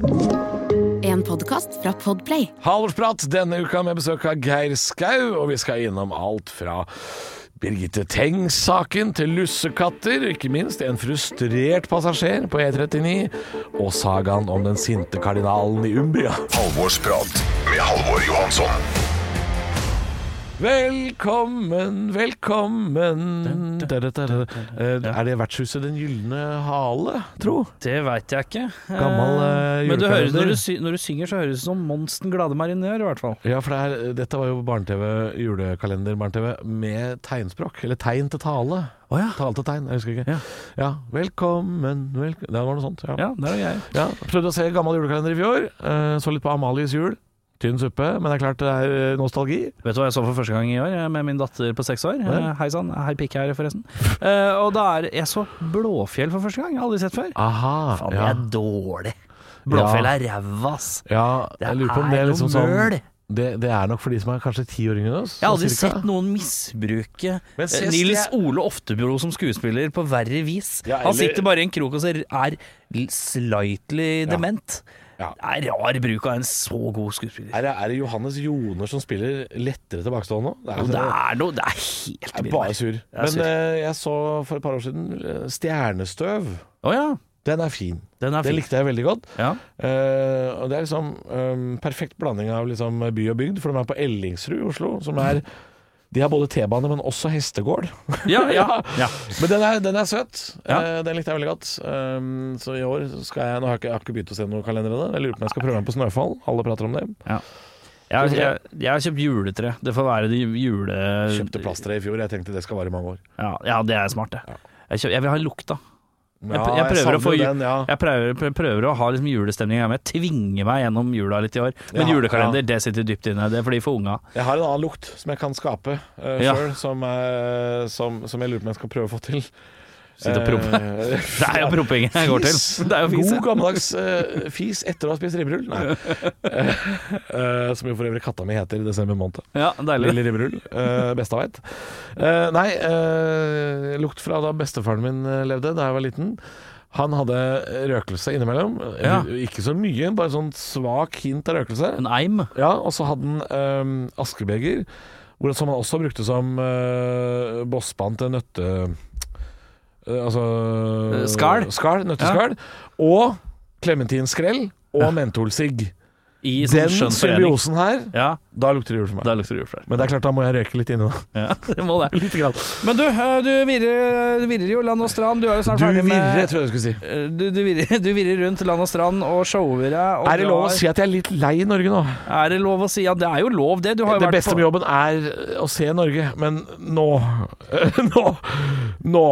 En podkast fra Podplay. Halvorsprat denne uka med besøk av Geir Skau, og vi skal innom alt fra Birgitte Tengs-saken til lussekatter, ikke minst en frustrert passasjer på E39, og sagaen om den sinte kardinalen i Umbria. Halvorsprat med Halvor Johansson. Velkommen, velkommen Eh, Er det vertshuset Den gylne hale, tro? Det veit jeg ikke. Gammel, eh, Men du hører, når, du når du synger, så høres det som Monsten glade marinør, i hvert fall. Ja, for det er, dette var jo barne-TV, julekalender barne-TV med tegnspråk, eller tegn til tale. Oh, ja. Tale til tegn, jeg husker ikke. Ja. Ja, velkommen, velkommen Det var noe sånt. Ja. Ja, der er jeg. Ja, prøvde å se gammel julekalender i fjor. eh, Så litt på Amalies jul. Tynn suppe, men det er klart det er eh, nostalgi. Vet du hva jeg så for første gang i år, eh, med min datter på seks år? Eh, Hei sann, hei pikk her, forresten. uh, og da er Jeg så Blåfjell for første gang. Jeg har aldri sett før. Aha. Faen, det ja. er dårlig. Blåfjell er ræva, ass. ja, jeg lurer på om det er liksom sånn det, det er nok for de som er kanskje ti år yngre enn oss. Jeg har aldri sånn cirka. sett noen misbruke Nils Ole Oftebro som skuespiller på verre vis. Ja, Han sitter bare i en krok og ser, er slightly dement. Ja. Det er rar bruk av en så god skuespiller. Er det, er det Johannes Joner som spiller lettere tilbakestående nå? Det Jo, er, det er noe Det er helt jeg er bare sur. Men sur. eh, jeg så for et par år siden eh, Stjernestøv. Oh, ja. Den er fin. Den er det likte jeg veldig godt. Ja. Uh, og det er liksom um, perfekt blanding av liksom by og bygd, for de er på Ellingsrud i Oslo, som er De har både T-bane, men også hestegård. Ja, ja, ja. Men den er, den er søt. Ja. Eh, den likte jeg veldig godt. Um, så i år skal jeg Nå har jeg ikke, jeg har ikke begynt å se noen kalender ennå. Jeg lurer på om jeg skal prøve meg på Snøfall. Alle prater om det. Jeg, jeg, jeg har kjøpt juletre. Det får være det jule... Kjøpte plasttre i fjor. Jeg tenkte det skal vare i mange år. Ja, ja, det er smart, det. Jeg, kjøpt, jeg vil ha lukta. Jeg, Ja, jeg, prøver, å få, den, ja. jeg prøver, prøver, prøver å ha liksom julestemning Jeg tvinger meg gjennom jula litt i år. Men Ja, julekalender, det sitter dypt inne. Det er fordi for unga. Jeg har en annen lukt som jeg kan skape uh, Ja. sjøl, som, uh, som, som jeg lurer på om jeg skal prøve å få til. Sitte og prompe. Eh, Det er jo promping jeg går til. Det er jo fis, God gammeldags uh, fis etter å ha spist ribberull. Nei. Uh, som jo for øvrig katta mi heter i desember måned. Ja, deilig. Lille ribberull. Uh, besta veit. Uh, nei, lukt fra da bestefaren min levde da jeg var liten. Han hadde røkelse innimellom. Ja. Ikke så mye, bare sånn svak hint av røkelse. En eim. Ja, og så hadde han um, askebeger, som han også brukte som uh, bosspann til nøtte... eh, altså Eh, skall? Skall, nøtteskall. Og klementinskrell og mentolsigg. I sånn Den symbiosen her, Ja, da lukter det jul for meg. da lukter det jul for deg. Men det er klart, da må jeg røyke litt inni da. Ja, det må det. Litt grann. Men du, eh, du virrer, du virrer jo land og strand. Du er jo snart Du ferdig med virrer, tror jeg du skulle si. Eh, Du, du, virrer, du virrer rundt land og strand og shower deg. Er det lov å si at jeg er litt lei Norge nå? Er det lov å si? Ja, det er jo lov, det. Du har jo Det vært beste med jobben er å se Norge, men nå Nå Nå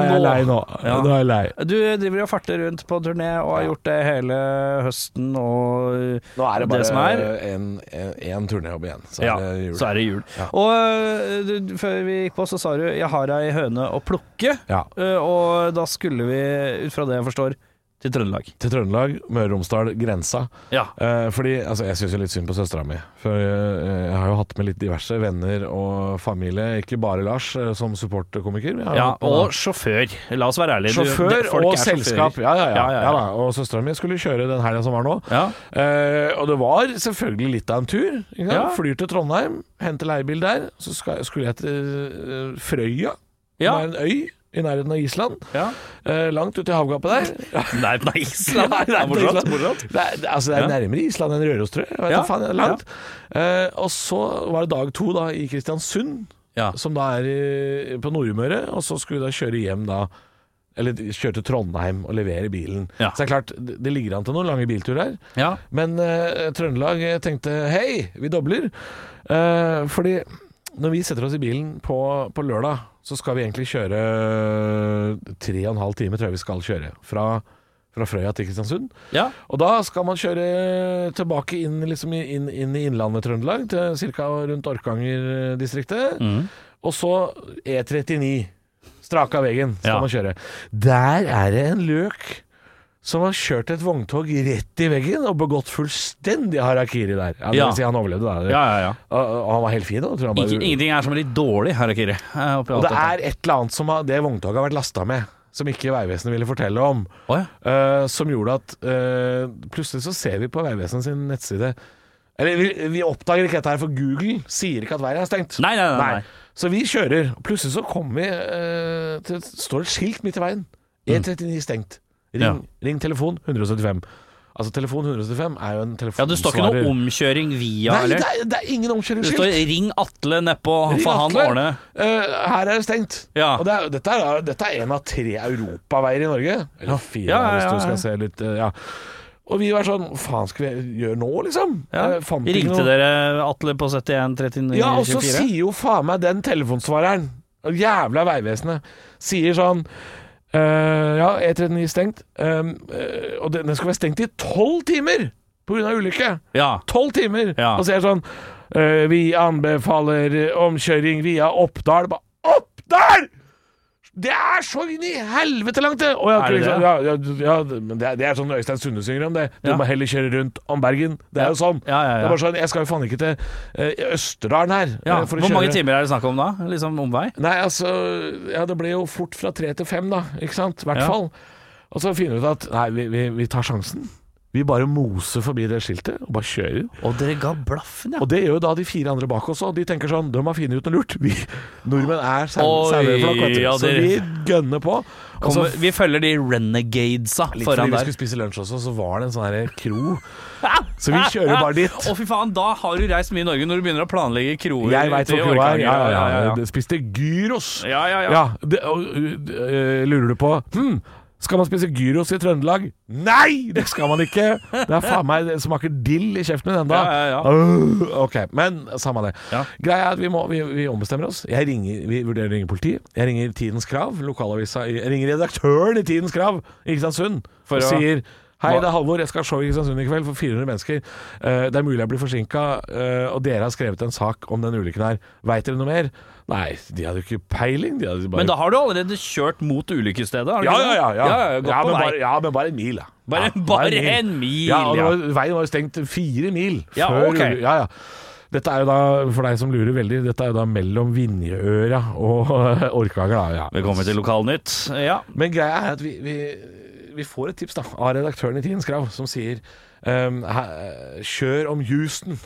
er jeg lei nå. Ja. Nå er jeg lei. Du driver og farter rundt på turné og har gjort det hele høsten og Nå er det det bare er. en, turnéjobb igjen, så ja, er det jul. så er det jul. Ja. Og øh, du, før vi gikk på, så sa du 'jeg har ei høne å plukke'. Ja. Øh, og da skulle vi, ut fra det jeg forstår, til Trøndelag. Til Trøndelag, Møre og Romsdal, grensa. Ja. Eh, fordi altså, jeg syns jo litt synd på søstera mi. For eh, jeg har jo hatt med litt diverse venner og familie, ikke bare Lars eh, som har ja, og da, sjåfør. La oss være ærlige. Sjåfør du, og selskap. Ja, ja, ja. Ja. Og søstera mi skulle kjøre den helga som var nå. Ja. Eh, og det var selvfølgelig litt av en tur. Ja. Flyr til Trondheim, henter leiebil der. Så skal, skulle jeg til eh, Frøya, Ja. som er en øy i nærheten av Island. Ja. Eh, langt ute i havgapet der. Nei, av Island. Nei, det er morsomt, morsomt. Det er, altså, det er nærmere Island enn Røros, tror jeg. jeg vet Ja, faen, langt. Eh, og så var det dag to da i Kristiansund, Ja. som da er i, på Nordmøre. Og så skulle vi da kjøre hjem da Eller kjøre til Trondheim og levere bilen. Ja. Så det er klart, det, ligger an til noen lange bilturer. Ja. Men eh, Trøndelag tenkte hei, vi dobler. Eh, fordi når vi setter oss i bilen på, på lørdag, så skal vi egentlig kjøre tre og en halv time, tror jeg vi skal kjøre. Fra, fra Frøya til Kristiansund. ja. Og da skal man kjøre tilbake inn, liksom, inn, inn i innlandet Trøndelag, til ca. rundt Orkanger-distriktet. Mm. Og så E39. Straka veggen skal Ja. man kjøre. Der er det en løk som har kjørt et vogntog rett i veggen og begått fullstendig harakiri der. Ja, det Ja. vil si han overlevde, da. Ja, ja, ja. Og, og han var helt fin. Da, tror jeg han bare, Ikke, ingenting er som litt dårlig harakiri. eh, og det er et eller annet som har, det vogntoget har vært lasta med, som ikke Vegvesenet ville fortelle om. Oh, ja. uh, som gjorde at uh, plutselig så ser vi på Vegvesenet sin nettside Eller vi, vi oppdager ikke dette her, for Google sier ikke at veien er stengt. Nei, nei, nei, nei. Så vi kjører. Plutselig så kommer vi uh, til står et skilt midt i veien. E39 stengt. Ring, Ja. ring telefon 175. Altså Telefon 175 er jo en Ja, det står ikke noe omkjøring via, Nei, det er, det er ingen Det står 'ring Atle' nedpå, for han ordner Eh, her er det stengt. Ja. Og det er, dette, er, dette er en av tre europaveier i Norge. Eller fire, Ja, ja, hvis du skal se litt uh, Ja. Og vi var sånn faen skal vi gjøre nå, liksom? Ja. Eh, Ringte noe- dere Atle på 71 39 Ja, og så sier jo faen meg den telefonsvareren, jævla Vegvesenet, sier sånn eh, Ja, E39 stengt. Um, uh, og den den skal være stengt i tolv timer pga. ulykke. Ja. Tolv timer! Ja. Og så er det sånn uh, Vi anbefaler omkjøring via Oppdal. Ba, Oppdal! Det er så inn i helvete langt, det! Og jeg, Er det liksom, ja, ja, ja, men det, er, det er sånn Øystein Sunde synger om det. Du må heller kjøre rundt om Bergen. Det er jo sånn. Ja, ja, ja. Det er bare sånn Jeg skal jo faen ikke til uh, Østerdalen her. Å Hvor mange timer er det snakk om da? Liksom omvei? Nei, altså Ja, det blir jo fort fra tre til fem, da. Ikke sant? I hvert Ja. fall. Og så finner du ut at nei, vi, vi, vi tar sjansen. Vi bare moser forbi det skiltet og bare kjører. Og dere ga blaffen, ja. Og det gjør jo da de fire andre bak oss òg. De tenker sånn De har funnet ut noe lurt. Vi nordmenn er saueflokk, ja, Så vi gønner på. Og så Kommer, vi følger de renegadesa Litt fordi foran vi skulle spise lunsj også, så var det en sånn her kro. Så vi kjører bare dit. Å, fy faen, da har du reist mye i Norge når du begynner å planlegge kroer. Jeg veit hva kroa er. Ja, ja, ja. Spiste gyros. Ja, ja, ja. Ja, det, og, øh, lurer du på hm, Skal man spise gyros i Trøndelag? Nei, det skal man ikke! Det er faen meg Det smaker dill i kjeften min ennå. Ja, ja, ja. Øh, ok, men samme det. Greia er at vi, må, vi, vi ombestemmer oss. Jeg ringer, Vi vurderer å ringe politiet. Jeg ringer Tidens Krav, lokalavisa Jeg ringer redaktøren i Tidens Krav i Kristiansund For og å- sier Hei, det er Halvor. Jeg skal ha show i Kristiansund i kveld for 400 mennesker. Eh, det er mulig jeg blir forsinka, og dere har skrevet en sak om den ulykken her. Veit dere noe mer? Nei, de hadde jo ikke peiling. Bare Men da har du allerede kjørt mot ulykkesstedet? ja, ja, ja. ja. ja, ja, men bare, ja, men bare en mil, da. Bare- ja, bare en mil, Ja, og det ja. var, veien var jo stengt fire mil Ja, før okay. ja, ja. Dette er jo da, for deg som lurer veldig, dette er jo da mellom Vinjeøra og Orkanger, da. Ja. Velkommen til Lokalnytt. Ja. Men greia er at vi, vi, vi får et tips da av redaktøren i Tidens Krav, som sier um, her, Kjør om Houston.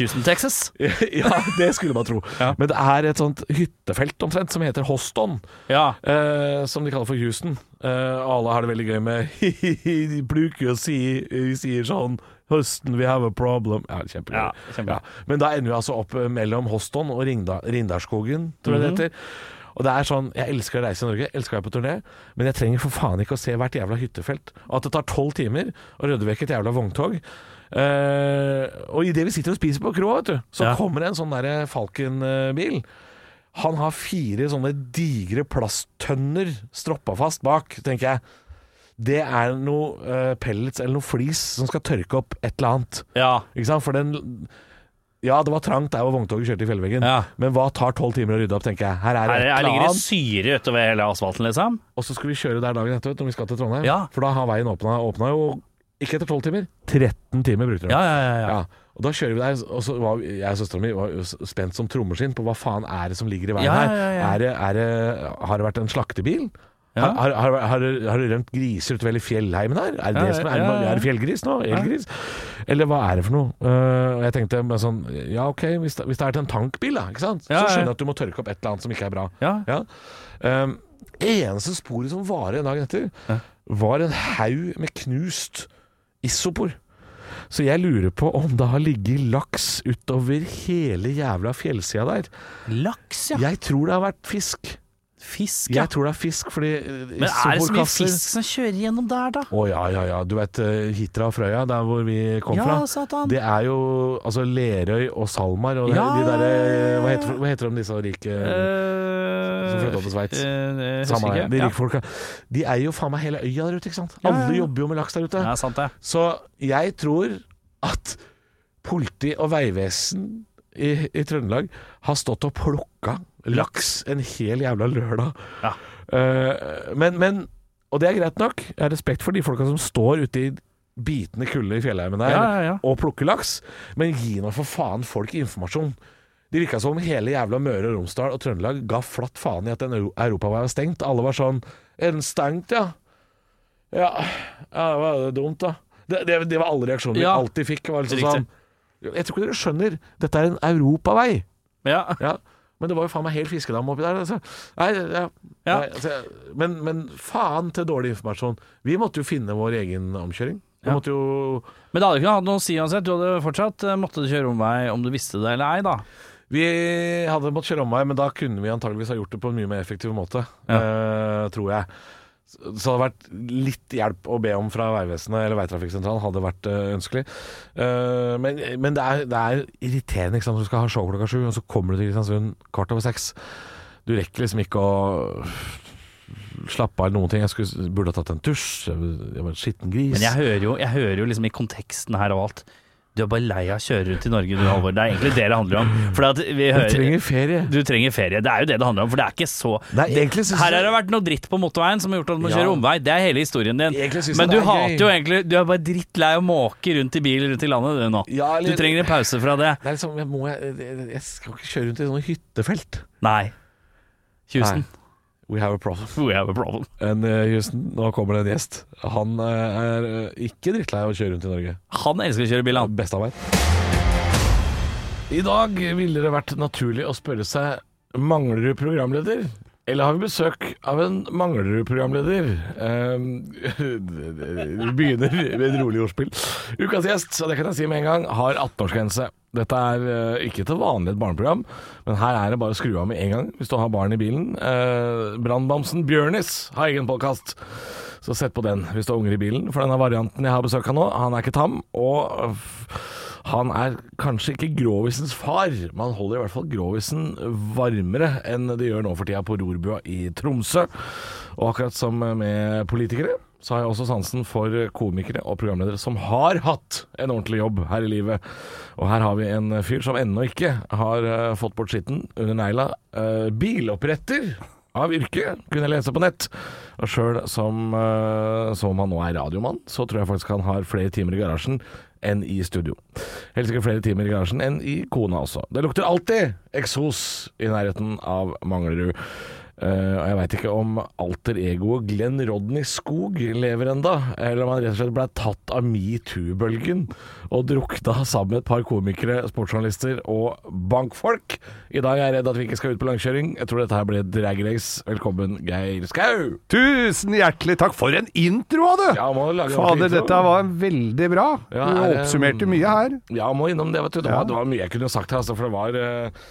Houston, Texas. ja, det skulle man tro. Ja. Men det er et sånt hyttefelt omtrent som heter Hoston. Ja. Eh, som de kaller for Houston. Eh, alle har det veldig gøy med De bruker å si sier sånn Houston, we have a problem. Ja, kjempegøy. Ja, kjempegøy. Ja. Men da ender vi altså opp eh, mellom Hoston og Rindarskogen, tror jeg det heter. Og det er sånn, Jeg elsker å reise i Norge, elsker å være på turné, men jeg trenger for faen ikke å se hvert jævla hyttefelt. Og at det tar tolv timer å rydde vekk et jævla vogntog. Eh, og idet vi sitter og spiser på kroa, vet du, så Ja. kommer det en sånn derre Falcon-bil. Han har fire sånne digre plasttønner stroppa fast bak, tenker jeg. Det er noe uh, pellets eller noe flis som skal tørke opp et eller annet. Ja. Ikke sant? For den Ja, det var trangt der hvor vogntoget kjørte i fjellveggen, Ja. men hva tar tolv timer å rydde opp, tenker jeg. Her er det Her, ligger det syre utover hele asfalten, liksom. Og så skal vi kjøre der dagen etter, når vi skal til Trondheim. Ja. For da har veien åpna, åpna jo ikke etter tolv timer. 13 timer brukte de. Ja, ja, ja. ja. Ja, og da kjører vi der, og så var jeg og søstera mi var spent som trommeskinn på hva faen er det som ligger i veien Ja, her. ja, ja. Er det, er det, har det vært en slaktebil? Ja. Har, har, har, har, det- rømt griser utover hele fjellheimen her? Er det, det som er, er det fjellgris nå? Elgris? Eller hva er det for noe? Uh, jeg tenkte sånn Ja, ok, hvis det, hvis det er til en tankbil, da, ikke sant? Så skjønner jeg at du må tørke opp et eller annet som ikke er bra. Ja. Ja. Um, eneste sporet som varer en dag etter, var en haug med knust isopor. Så jeg lurer på om det har ligget laks utover hele jævla fjellsida der. Laks, ja. Jeg tror det har vært fisk. Fisk, ja. Jeg tror det er fisk, fordi eh, Men er det så mye fisk som kjører gjennom der, da? Å ja, ja, ja. Du vet uh, Hitra og Frøya, der hvor vi kom Ja, fra. satan. Det er jo altså Lerøy og Salmar og det- Ja, de derre hva, heter- hva heter de disse rike uh, Som flytta til Sveits. Uh, Samme det. ikke. De Ja. rike folka. De eier jo faen meg hele øya der ute, ikke sant. Alle jobber jo med laks der ute. Ja, sant det. Så jeg tror at politi og veivesen i, i Trøndelag har stått og plukka laks en hel jævla lørdag. Ja. Uh, men, men Og det er greit nok. Jeg har respekt for de folka som står ute i bitende kulde i fjellheimen der Ja, ja, ja. og plukker laks, men gi nå for faen folk informasjon. Det virka som om hele jævla Møre og Romsdal og Trøndelag ga flatt faen i at en euro- europavei var stengt. Alle var sånn Er den stengt, ja? Ja, ja det var dumt, da. Det, det, det var alle reaksjoner vi alltid fikk. Var liksom sånn Jeg tror ikke dere skjønner. Dette er en europavei. Ja. Ja. Men det var jo faen meg helt fiskedam oppi der. Altså. Nei, ja. Ja. Nei, altså, men, men faen til dårlig informasjon. Vi måtte jo finne vår egen omkjøring. Vi Ja. måtte jo Men det hadde ikke hatt noe å si uansett. Du hadde fortsatt eh, måttet kjøre omvei om du visste det eller ei, da. Vi hadde måttet kjøre omvei, men da kunne vi antageligvis ha gjort det på en mye mer effektiv måte. eh, tror jeg. Så det hadde vært litt hjelp å be om fra Vegvesenet eller Veitrafikksentralen hadde vært eh, ønskelig. Eh, men men det, er, det er irriterende ikke sant? Du skal ha show klokka sju, og så kommer du til Kristiansund kvart over seks. Du rekker liksom ikke å slappe av noen ting. Jeg skulle, burde ha tatt en tusj. Jeg var en skitten gris. Men jeg hører jo, jeg hører jo liksom i konteksten her og alt Du er bare lei av å kjøre rundt i Norge, du Halvor. Det er egentlig det det handler om. Hører trenger ferie. Du trenger ferie. Det er jo det det handler om, for det er ikke så Nei, egentlig Her har det vært noe dritt på motorveien som har gjort at du må Ja. kjøre omvei. Det er hele historien din. Men du er hater jo egentlig Du er bare drittlei av å måke rundt i bil rundt i landet du nå. Ja, eller- Du trenger en pause fra det. Det er liksom, jeg, må, jeg, jeg, jeg skal ikke kjøre rundt i sånne hyttefelt. Nei. Tusen. Nei. We have a problem. we have a problem. En uh, Houston, nå kommer det en gjest. Han eh, er eh, ikke drittlei av å kjøre rundt i Norge. Han elsker å kjøre bil, han. Best av meg. I dag ville det vært naturlig å spørre seg Mangler du programleder? Eller har vi besøk av en Manglerud-programleder? Um, vi begynner med et rolig ordspill. Ukas gjest, og det kan jeg si med en gang, har 18-årsgrense. Dette er eh, ikke til vanlig et barneprogram, men her er det bare å skru av med en gang hvis du har barn i bilen. Uh, Brannbamsen Bjørnis har egen podkast. Så sett på den hvis du har unger i bilen, for denne varianten jeg har besøk av nå, han er ikke tam. Og han er kanskje ikke grovisens far, men han holder i hvert fall grovisen varmere enn det gjør nå for tida på rorbua i Tromsø. Og akkurat som med politikere, så har jeg også sansen for komikere og programledere som har hatt en ordentlig jobb her i livet. Og her har vi en fyr som ennå ikke har uh, fått bort skitten under negla. Uh, biloppretter av yrke, kunne jeg lese på nett. Og sjøl som, uh, som han nå er radiomann, så tror jeg faktisk han har flere timer i garasjen enn i studio. Helt sikkert flere timer i garasjen enn i kona også. Det lukter alltid eksos i nærheten av Manglerud. Eh, og jeg veit ikke om alter egoet Glenn Rodney Skog lever enda, eller om han rett og slett ble tatt av metoo-bølgen og drukna sammen med et par komikere, sportsjournalister og bankfolk. I dag er jeg redd at vi ikke skal ut på langkjøring. Jeg tror dette her blir drag race. Velkommen, Geir Skau. Tusen hjertelig takk. For en intro, du! Ja, Fader, dette var veldig bra. Ja, du er oppsummerte mye her. Ja, må innom det, vet du. Det var, det var mye jeg kunne sagt her, altså, for det var eh,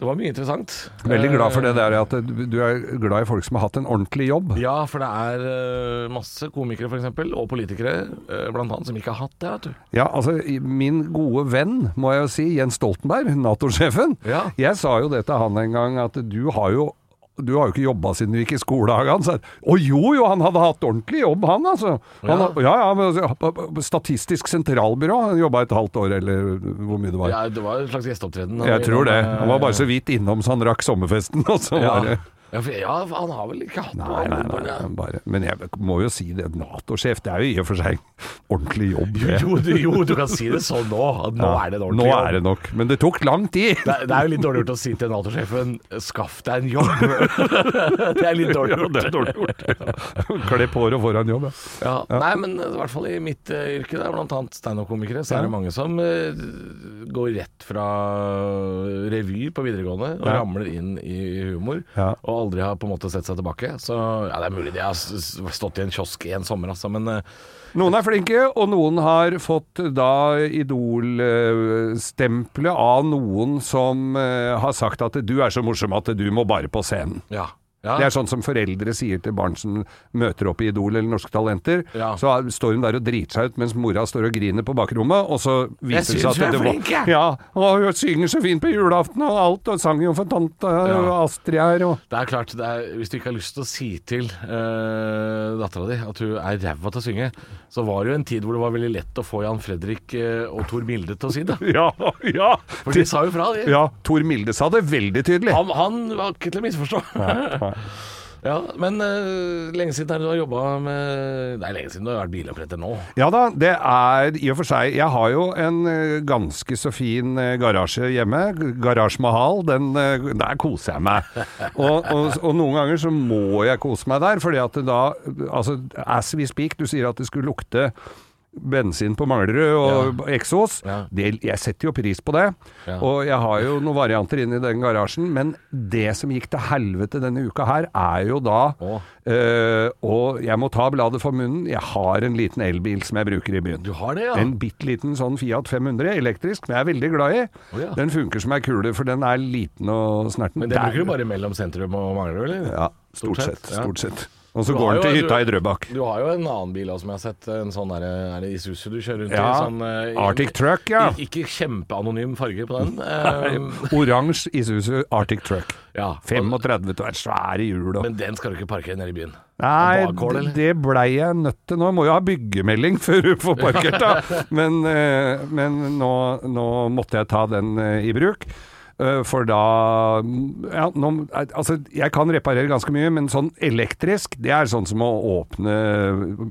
Det var mye interessant. Veldig glad for det Eh, der at du er glad i folk som har hatt en ordentlig jobb. Ja, for det er eh, masse komikere eksempel, og politikere eh, blant annet, som ikke har hatt det, vet du. Ja, altså min gode venn, må jeg jo si, Jens Stoltenberg, Nato-sjefen. Ja. Jeg sa jo det til han en gang, at du har jo du har jo ikke jobba siden du gikk i skolehagen. Så, å jo, jo, han hadde hatt ordentlig jobb, han altså. Han, Ja. ja, altså, Statistisk sentralbyrå, han jobba et halvt år, eller hvor mye det var. Ja, det var en slags gjesteopptreden. Jeg tror det. Han var bare så vidt innom så han rakk sommerfesten, og så ja. var det Ja, for, ja, han har vel ikke hatt Nei, nei, nei, nei, bare Men jeg må jo si det, Nato-sjef, det er jo i og for seg ordentlig jobb. Jo, jo, du, jo, du kan si det sånn nå. At nå Ja, er det en ordentlig jobb. Nå er det nok. Men det tok lang tid. Det det er jo litt dårlig gjort å si til Nato-sjefen 'skaff deg en jobb'. det er litt dårlig gjort. det er dårlig gjort. Klipp håret og foran jobb, ja. Ja. Nei, men i hvert fall i mitt uh, yrke, det er blant annet standup-komikere, så er det mange som uh, går rett fra revy på videregående og Ja. ramler inn i humor, Ja. Og aldri har på en måte sett seg tilbake. Så ja, det er mulig de har stått i en kiosk en sommer, altså, men eh, Noen er flinke, og noen har fått da Idol-stempelet av noen som eh, har sagt at du er så morsom at du må bare på scenen. ja. Ja. Det er sånn som foreldre sier til barn som møter opp i Idol eller Norske Talenter. Ja. Så står hun der og driter seg ut mens mora står og griner på bakrommet, og så viser det seg at det var. Ja, og hun synger så fint på julaften og alt, og sang jo for tante Ja. Astrid her og Det er klart, det er, Hvis du ikke har lyst til å si til uh, dattera di at hun er ræva til å synge, så var det jo en tid hvor det var veldig lett å få Jan Fredrik eh, og Tor Milde til å si det. Ja, ja! For de sa jo fra, de. Ja, Tor Milde sa det veldig tydelig. Han, han var ikke til å misforstå. Ja, men uh, lenge siden du har jobba med Det er lenge siden du har vært biloppretter nå. Ja da, det er i og for seg Jeg har jo en uh, ganske så fin uh, garasje hjemme. Garasje Mahal. Den, der koser jeg meg. Og, og, og noen ganger så må jeg kose meg der, fordi at da Altså, as we speak, du sier at det skulle lukte bensin på Manglerud og eksos. Ja. Det, jeg setter jo pris på det. Ja. Og jeg har jo noen varianter inn i den garasjen, men det som gikk til helvete denne uka her, er jo da Å. eh, Og jeg må ta bladet for munnen. Jeg har en liten elbil som jeg bruker i byen. Du har det, ja? En bitte liten sånn Fiat 500 elektrisk, som jeg er veldig glad i. Oh, ja. Den funker som ei kule, for den er liten og snerten. Men den bruker du bare mellom sentrum og Manglerud, eller? Ja, stort Stort sett. sett, ja. Stort sett. Og så går den til hytta i Drøbak. Du har jo en annen bil også, som jeg har sett. En sånn der, er det Isuzu du kjører rundt Ja, i? Sånn, uh, Arctic Truck, ja. Ik- Ikke kjempeanonym farge på den. Eh, Oransje Isuzu Arctic Truck. ja. 35 tonn, svære hjul og Men den skal du ikke parkere nede i byen. Nei, bakhold, det, det blei jeg nødt til. Nå må jo ha byggemelding før du får parkert, da. Men, uh, men nå, nå måtte jeg ta den eh, i bruk. Eh, For da ja, nå, Altså, jeg kan reparere ganske mye, men sånn elektrisk, det er sånn som å åpne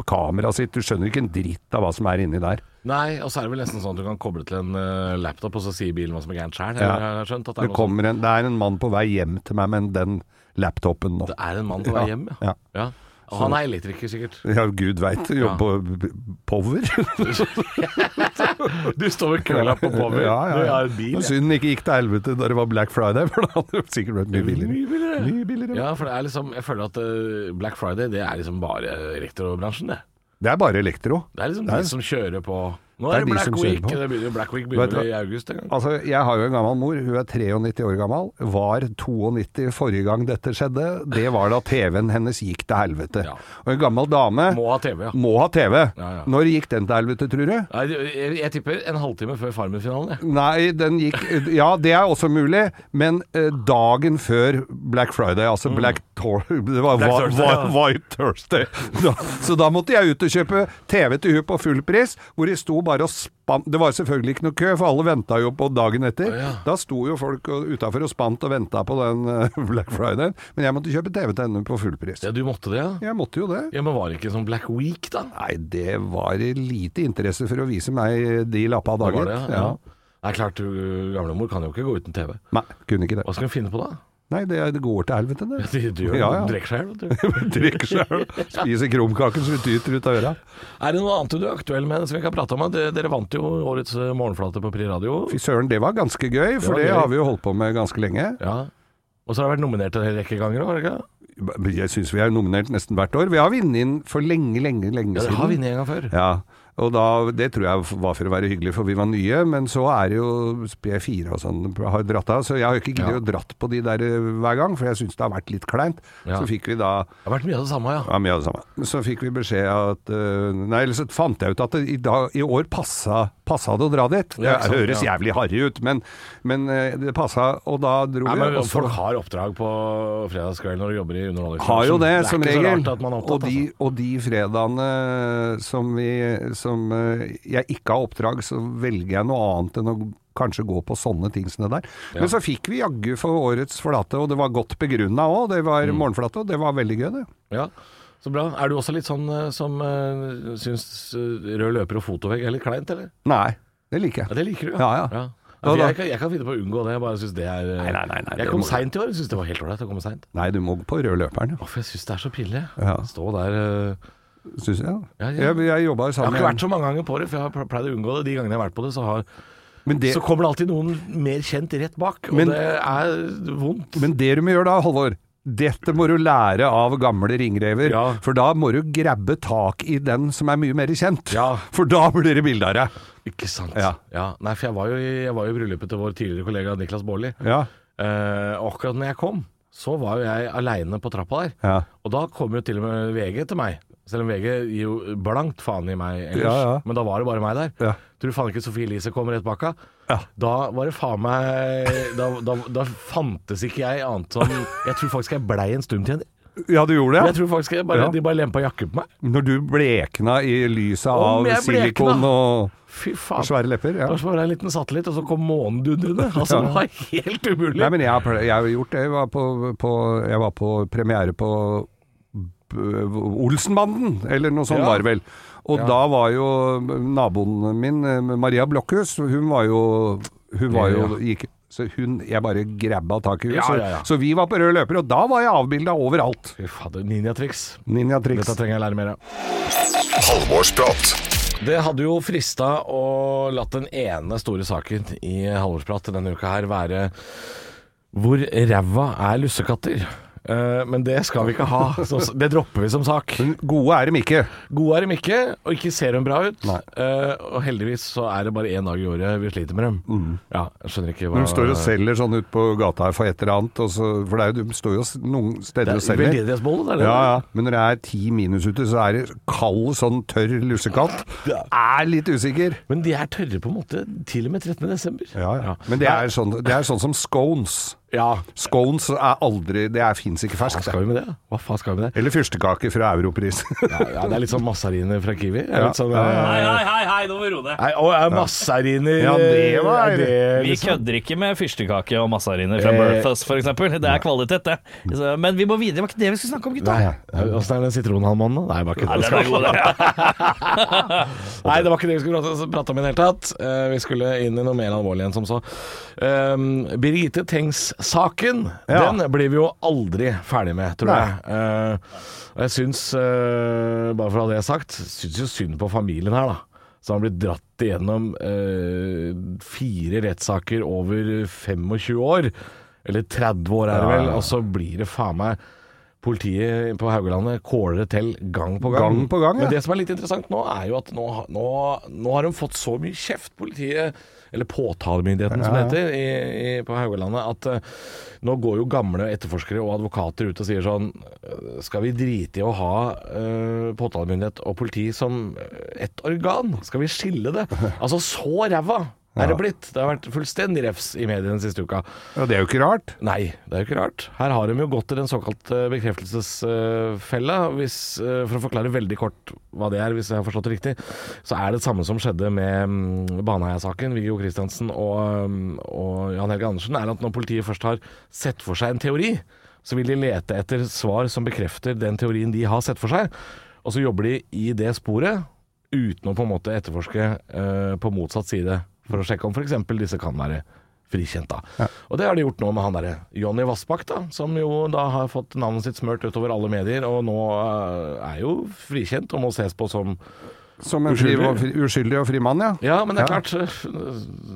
kameraet sitt. Du skjønner ikke en dritt av hva som er inni der. Nei, og så er det vel nesten sånn at du kan koble til en uh, laptop, og så sier bilen hva som er gærent sjøl. Ja. Det er en, det er en mann på vei hjem til meg med den laptopen nå. Det er en mann på vei Ja, hjem, ja. ja. Og han er elektriker, sikkert. Ja, gud veit. Jobber på Power. Du står med kølla på Power. Ja, ja, Du ja. en bil. Ja. Synd den ikke gikk til helvete da det var Black Friday, for da hadde det sikkert vært mye billigere. Mye billigere. Mye billigere. Ja, for det er liksom Jeg føler at eh, Black Friday, det er liksom bare elektrobransjen, det. Det er bare elektro. Det er liksom Det er- de som kjører på Nå Det er det Black de Week. Det begynner, Black Week begynner i august en gang. Altså, jeg har jo en gammel mor, hun er 93 år gammel, var 92 forrige gang dette skjedde. Det var da TV-en hennes gikk til helvete. Ja. Og en gammel dame Må ha TV, ja. må ha TV. Ja, ja. Når gikk den til helvete, tror du? Nei, jeg, jeg tipper en halvtime før Farmen-finalen. Nei, den gikk Ja, det er også mulig, men eh, dagen før Black Friday, altså Black Tor... Det var Mm. Black Thursday, ja. White Thursday. Da, så da måtte jeg ut og kjøpe TV til hun på full pris, hvor det sto bare og spant Det var selvfølgelig ikke noe kø, for alle venta jo på dagen etter. Å, ja. Da sto jo folk utafor og spant og venta på den eh, Black Friday. Men jeg måtte kjøpe TV til henne på full pris. Ja, du måtte det, ja? Jeg måtte jo det. Ja, Men var det ikke sånn Black Week, da? Nei, det var lite interesse for å vise meg de lappa Det dager. var det, ja. Det er klart, gamlemor kan jo ikke gå uten TV. Nei, kunne ikke det. Hva skal hun finne på da? Nei, det, det går til helvete, det. Du, du gjør Ja, ja. du drikker seg i hjel. Spiser krumkaken det tyter ut av øra. Er det noe annet du er aktuell med som vi kan prate om? Dere, vant jo årets eh, morgenflate på Pri Radio. Fy søren, det var ganske gøy, for det, gøy. har vi jo holdt på med ganske lenge. Ja. Og så har det vært nominert en rekke ganger òg, har det ikke? Jeg syns vi er nominert nesten hvert år. Vi har vunnet inn for lenge, lenge, lenge Ja, siden. dere har vunnet en gang før. Ja, og da, det tror jeg var for å være hyggelig, for vi var nye, men så er det jo P4 og sånn har dratt av, så jeg har jo ikke giddet Ja. å dratt på de der eh, hver gang, for jeg syns det har vært litt kleint. Ja. Så fikk vi da Det har vært mye av det samme, ja. Ja, mye av det samme. Så fikk vi beskjed at eh, Nei, eller så fant jeg ut at det i, dag, i år passa, passa det å dra dit. Det sant, høres ja. jævlig harry ut, men, men eh, det passa, og da dro Nei, men vi. Også. Folk har oppdrag på fredagskvelden når du jobber i underholdningsbransjen. har jo det, det som regel. opptatt, og, de, altså. og de fredagene som, vi, som eh, jeg ikke har oppdrag, så velger jeg noe annet enn å kanskje gå på sånne ting som det der. Ja. Men så fikk vi jaggu for årets flate, og det var godt begrunna òg. Det var Mm. morgenflate, og det var veldig gøy, det. Ja, så bra. Er du også litt sånn eh, som uh, syns eh, rød løper og fotovegg er litt kleint, eller? Nei, det liker jeg. Ja, det liker du, Ja, ja. ja. Ja, da- jeg, kan, jeg kan finne på å unngå det. Jeg bare synes det er Nei, nei, nei, Jeg kom må- seint i år. Jeg syns det var helt ålreit å komme seint. Nei, du må på rød løperen, ja. For jeg syns det er så pinlig. Ja. Stå der uh... Syns jeg. Ja, ja. Jeg, jeg jobba Jeg har ikke vært så mange ganger på det, for jeg har pleid å unngå det. De gangene jeg har vært på det, så, har, men det, så kommer det alltid noen mer kjent rett bak, og Men- det er vondt. men det du må gjøre da, Halvor dette må du lære av gamle ringrever, Ja. for da må du grabbe tak i den som er mye mer kjent. Ja. For da blir det bilde av deg. Ikke sant. Ja. Nei, for jeg var jo jeg var jo i bryllupet til vår tidligere kollega Niklas Baarli. Ja. Eh, akkurat når jeg kom, så var jo jeg aleine på trappa der. Ja. Og da kom jo til og med VG til meg. Selv om VG gir jo blankt faen i meg ellers. Ja, ja. Men da var det bare meg der. Ja. Tror du faen ikke Sofie Elise kommer rett bak henne? Ja. Da var det faen meg da, da, da fantes ikke jeg annet som Jeg tror faktisk jeg blei en til Ja, du gjorde det? Ja. Jeg tror faktisk jeg bare, Ja. de bare lempa jakke på meg. Når du blekna i lyset av silikon og Fy faen. svære lepper. Ja. Det var en liten satellitt, og så kom månen dundrende. Altså, det var helt umulig. Nei, men jeg har, jeg har gjort det. Jeg var på, på, jeg var på premiere på Olsenbanden, eller noe sånt Ja. var det vel. Og Ja. da var jo naboen min, eh, Maria Blokhus, hun var jo Hun var jo gikk, så hun, Jeg bare grabba tak i henne. Ja, så, ja, ja. så vi var på rød løper, og da var jeg avbilda overalt. Fy fader, ninjatriks. Ninjatriks. Dette trenger jeg lære mer av. Halvorsprat. Det hadde jo frista å latt den ene store saken i Halvorsprat denne uka her være hvor ræva er lussekatter. Eh, men det skal vi ikke ha. Så det dropper vi som sak. Men gode er dem ikke. Gode er dem ikke, og ikke ser de bra ut. Nei. Eh, og heldigvis så er det bare én dag i året vi sliter med dem. Ja, jeg skjønner ikke hva de står og selger sånn ut på gata her for et eller annet, og så, for det er jo, de står jo s- noen Det steder og er selger. veldedighetsbolle, det er det. Ja, ja. Men når det er ti minus ute, så er det kald, sånn tørr lussekatt. Er litt usikker. Men de er tørre på en måte til og med 13. desember. Ja, ja. Men det er, sånn, det er sånn som scones. Ja, Scones er aldri Det er fins ikke hva skal vi med det? Hva faen skal vi med det? Eller fyrstekake fra Europris. Ja, ja, det er litt sånn massariner fra Kiwi. Ja. Litt sånn, Hei, hei, hei, hei, nå må vi roe ned. Nei, å, er massariner Ja, det var- det Vi liksom- kødder ikke med fyrstekake og massariner fra Eh, Berthas, for eksempel. Det er kvalitet, det. Så, men vi må videre. Det var ikke det vi skulle snakke om, gutta. Åssen er den sitronhalvmånen? da? Nei, det var ikke Nei, det. vi skulle prate om. Nei, det var ikke det vi skulle prate, om i det hele tatt. Eh, vi skulle inn i noe mer alvorlig enn som så. Um, Birgitte Tengs-saken, Ja. den blir vi jo aldri ferdig med, tror Nei. jeg. Uh, jeg syns, uh, bare for å ha det sagt, syns jo synd på familien her, da. Som har blitt dratt igjennom uh, fire rettssaker over 25 år. Eller 30 år, er det vel. Og så blir det faen meg Politiet på Haugalandet kåler det til gang på gang. Gang på gang, ja. Men det som er litt interessant nå, er jo at nå, nå, nå har de fått så mye kjeft, politiet, eller påtalemyndigheten som det heter, i, i, på Haugalandet, at uh, nå går jo gamle etterforskere og advokater ut og sier sånn eh, Skal vi drite i å ha uh, påtalemyndighet og politi som ett organ? Skal vi skille det? Altså, så ræva er det blitt. Det har vært fullstendig refs i mediene den siste uka. Ja, det er jo ikke rart. Nei, det er jo ikke rart. Her har de jo gått til den såkalte bekreftelsesfella. Hvis, eh, for å forklare veldig kort hva det er, hvis jeg har forstått det riktig, så er det det samme som skjedde med mm, Baneheia-saken, Viggo Kristiansen og, mm, og Jan Helge Andersen, er at når politiet først har sett for seg en teori, så vil de lete etter svar som bekrefter den teorien de har sett for seg, og så jobber de i det sporet uten å på en måte etterforske uh, på motsatt side, for å sjekke om f.eks. disse kan være frikjent. da. Og det har de gjort nå med han derre Jonny Vassbakk, da, som jo da har fått navnet sitt smørt utover alle medier, og nå eh, er jo frikjent og må ses på som Som en fri, Uskyldig. uskyldig og fri mann, ja. Ja, men det er Ja. klart eh,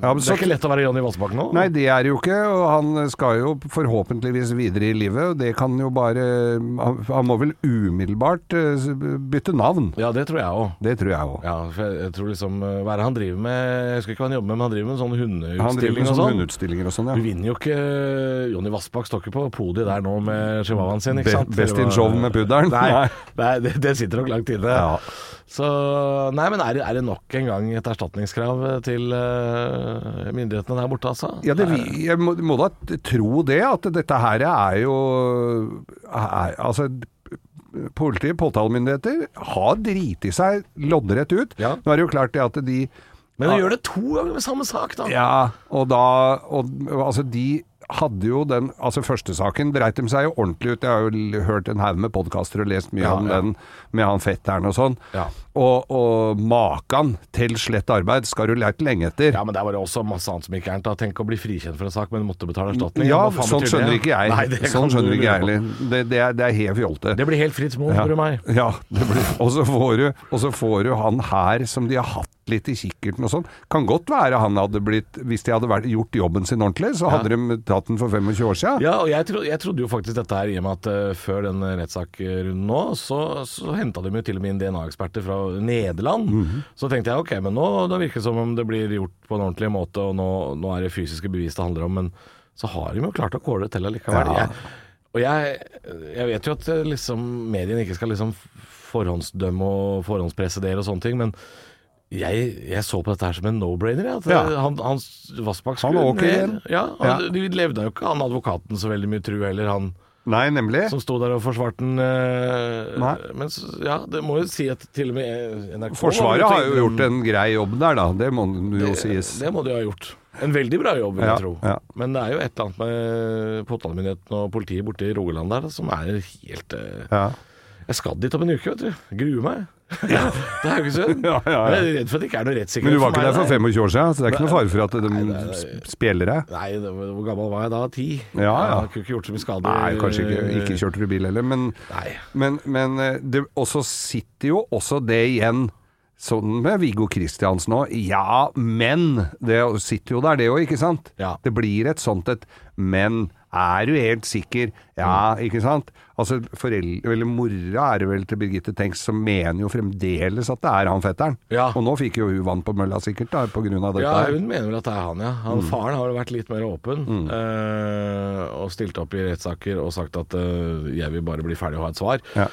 Det er ikke lett å være Jonny Vassbakken nå. Nei, det er det jo ikke, og han skal jo forhåpentligvis videre i livet, og det kan jo bare Han, må vel umiddelbart eh, bytte navn. Ja, det tror jeg òg. Det tror jeg òg. Ja, for jeg, tror liksom eh, Hva er det han driver med? Jeg husker ikke hva han jobber med, men han driver med sånn Han driver hundeutstilling med og sånn. hundeutstillinger og sånn, ja. Du vinner jo ikke Jonny Vassbakk står ikke på podiet der nå med chihuahuaen sin, ikke Be- sant? best in show med pudderen. Nei. nei det, det sitter nok langt inne. Ja. Så Nei, men er det, er det nok en gang et erstatningskrav til uh, myndighetene der borte, altså? Ja, det, jeg må, må da tro det, at dette her er jo er, Altså Politiet, påtalemyndigheter, har driti seg loddrett ut. Ja. Nå er det jo klart det at de Men de gjør det to ganger med samme sak, da? Ja, og da og, Altså, de hadde jo den Altså, første saken dreit de seg jo ordentlig ut. Jeg har jo hørt en haug med podkaster og lest mye Ja, om ja. den med han fetteren og sånn. Ja. Og, og makan til slett arbeid skal du lært lenge etter. Ja, men der var det også masse annet som gikk gærent. Tenk å bli frikjent for en sak, men måtte betale erstatning. Ja, sånn skjønner ikke jeg. Nei, det sånn skjønner ikke jeg heller. Det, det, er, det er helt fjolte. Det blir helt fritt Moen, spør du meg. Ja, det blir, og, så får du, og så får du han her som de har hatt litt i kikkerten og sånn. Kan godt være han hadde blitt Hvis de hadde vært, gjort jobben sin ordentlig, så hadde de tatt den for 25 år siden. Ja, og jeg, tro, jeg trodde jo faktisk dette her i og med at uh, før den rettssaksrunden nå, så, så henta de jo til og med inn DNA-eksperter fra Nederland. Mhm. Så tenkte jeg ok, men nå det virker det som om det blir gjort på en ordentlig måte, og nå, nå er det fysiske bevis det handler om. Men så har de jo klart å kåle det til allikevel. Ja. Jeg, og jeg, jeg vet jo at eh, liksom, mediene ikke skal liksom forhåndsdømme og forhåndspresse dere og sånne ting, men jeg, jeg så på dette her som en no-brainer. Ja. eh, han, han Vassbakk skulle åker ned. Ja, han, Ja. De levde jo ikke han advokaten så veldig mye tru heller, han Nei, nemlig. som sto der og forsvarte den. eh, Nei. Men ja, det må jo si at til og med eh, NRK Forsvaret har jo gjort en grei jobb der, da. Det må jo det, sies. det må de ha gjort. En veldig bra jobb, vil Ja, jeg tro. ja. Men det er jo et eller annet med påtalemyndigheten og politiet borte i Rogaland der som er helt eh, Ja. Jeg skal dit om en uke, vet du. Gruer meg. Ja, det er Haugesund. Ja, ja, ja. Jeg er redd for at det ikke er noe rettssikkerhet Men du var ikke der for 25 år siden, så det er ikke noe fare for at de Nei, er- spjeler deg. Nei, det, var- hvor gammel var jeg da? Ti? Ja, ja. Jeg kunne ikke gjort så mye skade. Nei, kanskje ikke. Ikke kjørte du bil heller, men, men, men eh, det, også sitter jo også det igjen. Sånn med Viggo Kristiansen òg. Ja, men Det sitter jo der, det òg, ikke sant? Ja. Det blir et sånt et men. Er du helt sikker? Ja, ikke sant? Altså, foreldre, eller Mora er det vel til Birgitte Tengs, som mener jo fremdeles at det er han fetteren. Ja. Og nå fikk jo hun vann på mølla sikkert, da, på grunn av dette. Ja, hun mener vel at det er han, ja. Han, Faren har jo vært litt mer åpen eh, og stilt opp i rettssaker og sagt at øh, jeg vil bare bli ferdig og ha et svar. Ja.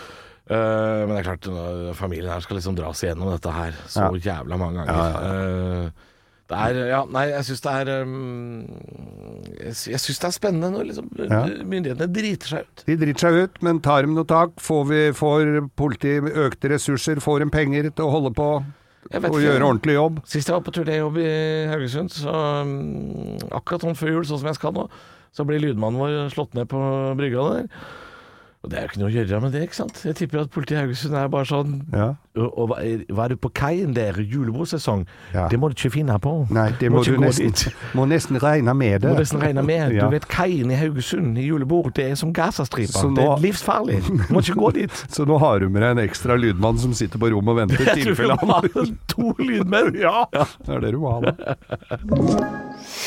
Uh, men det er klart, familien her skal liksom dras igjennom dette her så jævla mange ganger. Eh, det er Ja, nei, jeg syns det er um, Jeg, sy- jeg syns det er spennende når liksom Ja. myndighetene driter seg ut. De driter seg ut, men tar dem noe tak. Får, vi, får politiet økte ressurser, får dem penger til å holde på og ikke. gjøre ordentlig jobb. Sist jeg var på turnéjobb i Haugesund, så um, akkurat sånn før jul, sånn som jeg skal nå, så blir lydmannen vår slått ned på brygga der. Og det er jo ikke noe å gjøre med det, ikke sant. Jeg tipper at politiet i Haugesund er bare sånn Ja. Og, og hva, er- det på kaien der, julebordsesong? Ja. Det må du ikke finne på. Nei, det må, må du nesten, må nesten regne med det. må nesten regne med. Ja. Du vet kaien i Haugesund i julebord, det er som Gazastripa. Det er livsfarlig. Du må ikke gå dit. Så nå har du med deg en ekstra lydmann som sitter på rommet og venter i tilfelle han ha to lydmenn. Ja. Det er det du må ha, da.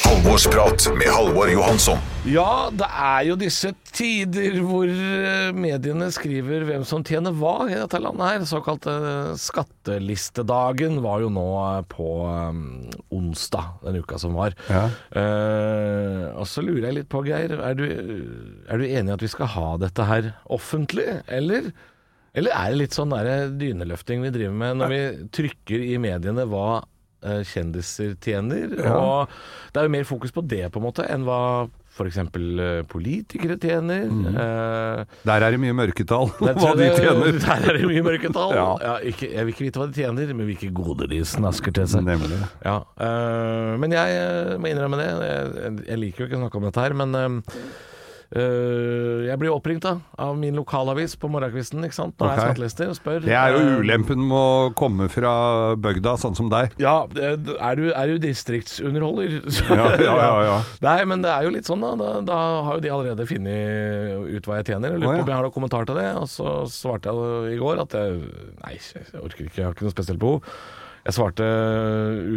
Halvorsprat med Halvor Johansson. Ja, det er jo disse tider hvor eh, mediene skriver hvem som tjener hva i dette landet her. Såkalte skattelistedagen var jo nå eh, på um, onsdag den uka som var. Ja. Eh, og så lurer jeg litt på, Geir, er du, er du enig i at vi skal ha dette her offentlig, eller? Eller er det litt sånn der dyneløfting vi driver med når vi trykker i mediene hva eh, kjendiser tjener? Og det er jo mer fokus på det på en måte enn hva f.eks. politikere tjener. Eh, Der er det mye mørketall, hva de tjener. Der er det mye mørketall. Ja. Ja, ikke, jeg vil ikke vite hva de tjener, men hvilke goder de snasker til seg. Nemlig. Ja, eh, men jeg øh, må innrømme det. Jeg, jeg liker jo ikke å snakke om dette her, men øh, jeg blir oppringt da av min lokalavis på morgenkvisten ikke sant? når det er skattelister, og spør Det er jo øh, ulempen med å komme fra bygda, sånn som deg. Ja, er du, er du distriktsunderholder? Ja, ja, ja, ja. Nei, men det er jo litt sånn, da. Da, da har jo de allerede funnet ut hva jeg tjener. Jeg lurer ja. på om jeg har noen kommentar til det. Og så svarte jeg i går at jeg Nei, jeg orker ikke, jeg har ikke noe spesielt behov. Jeg svarte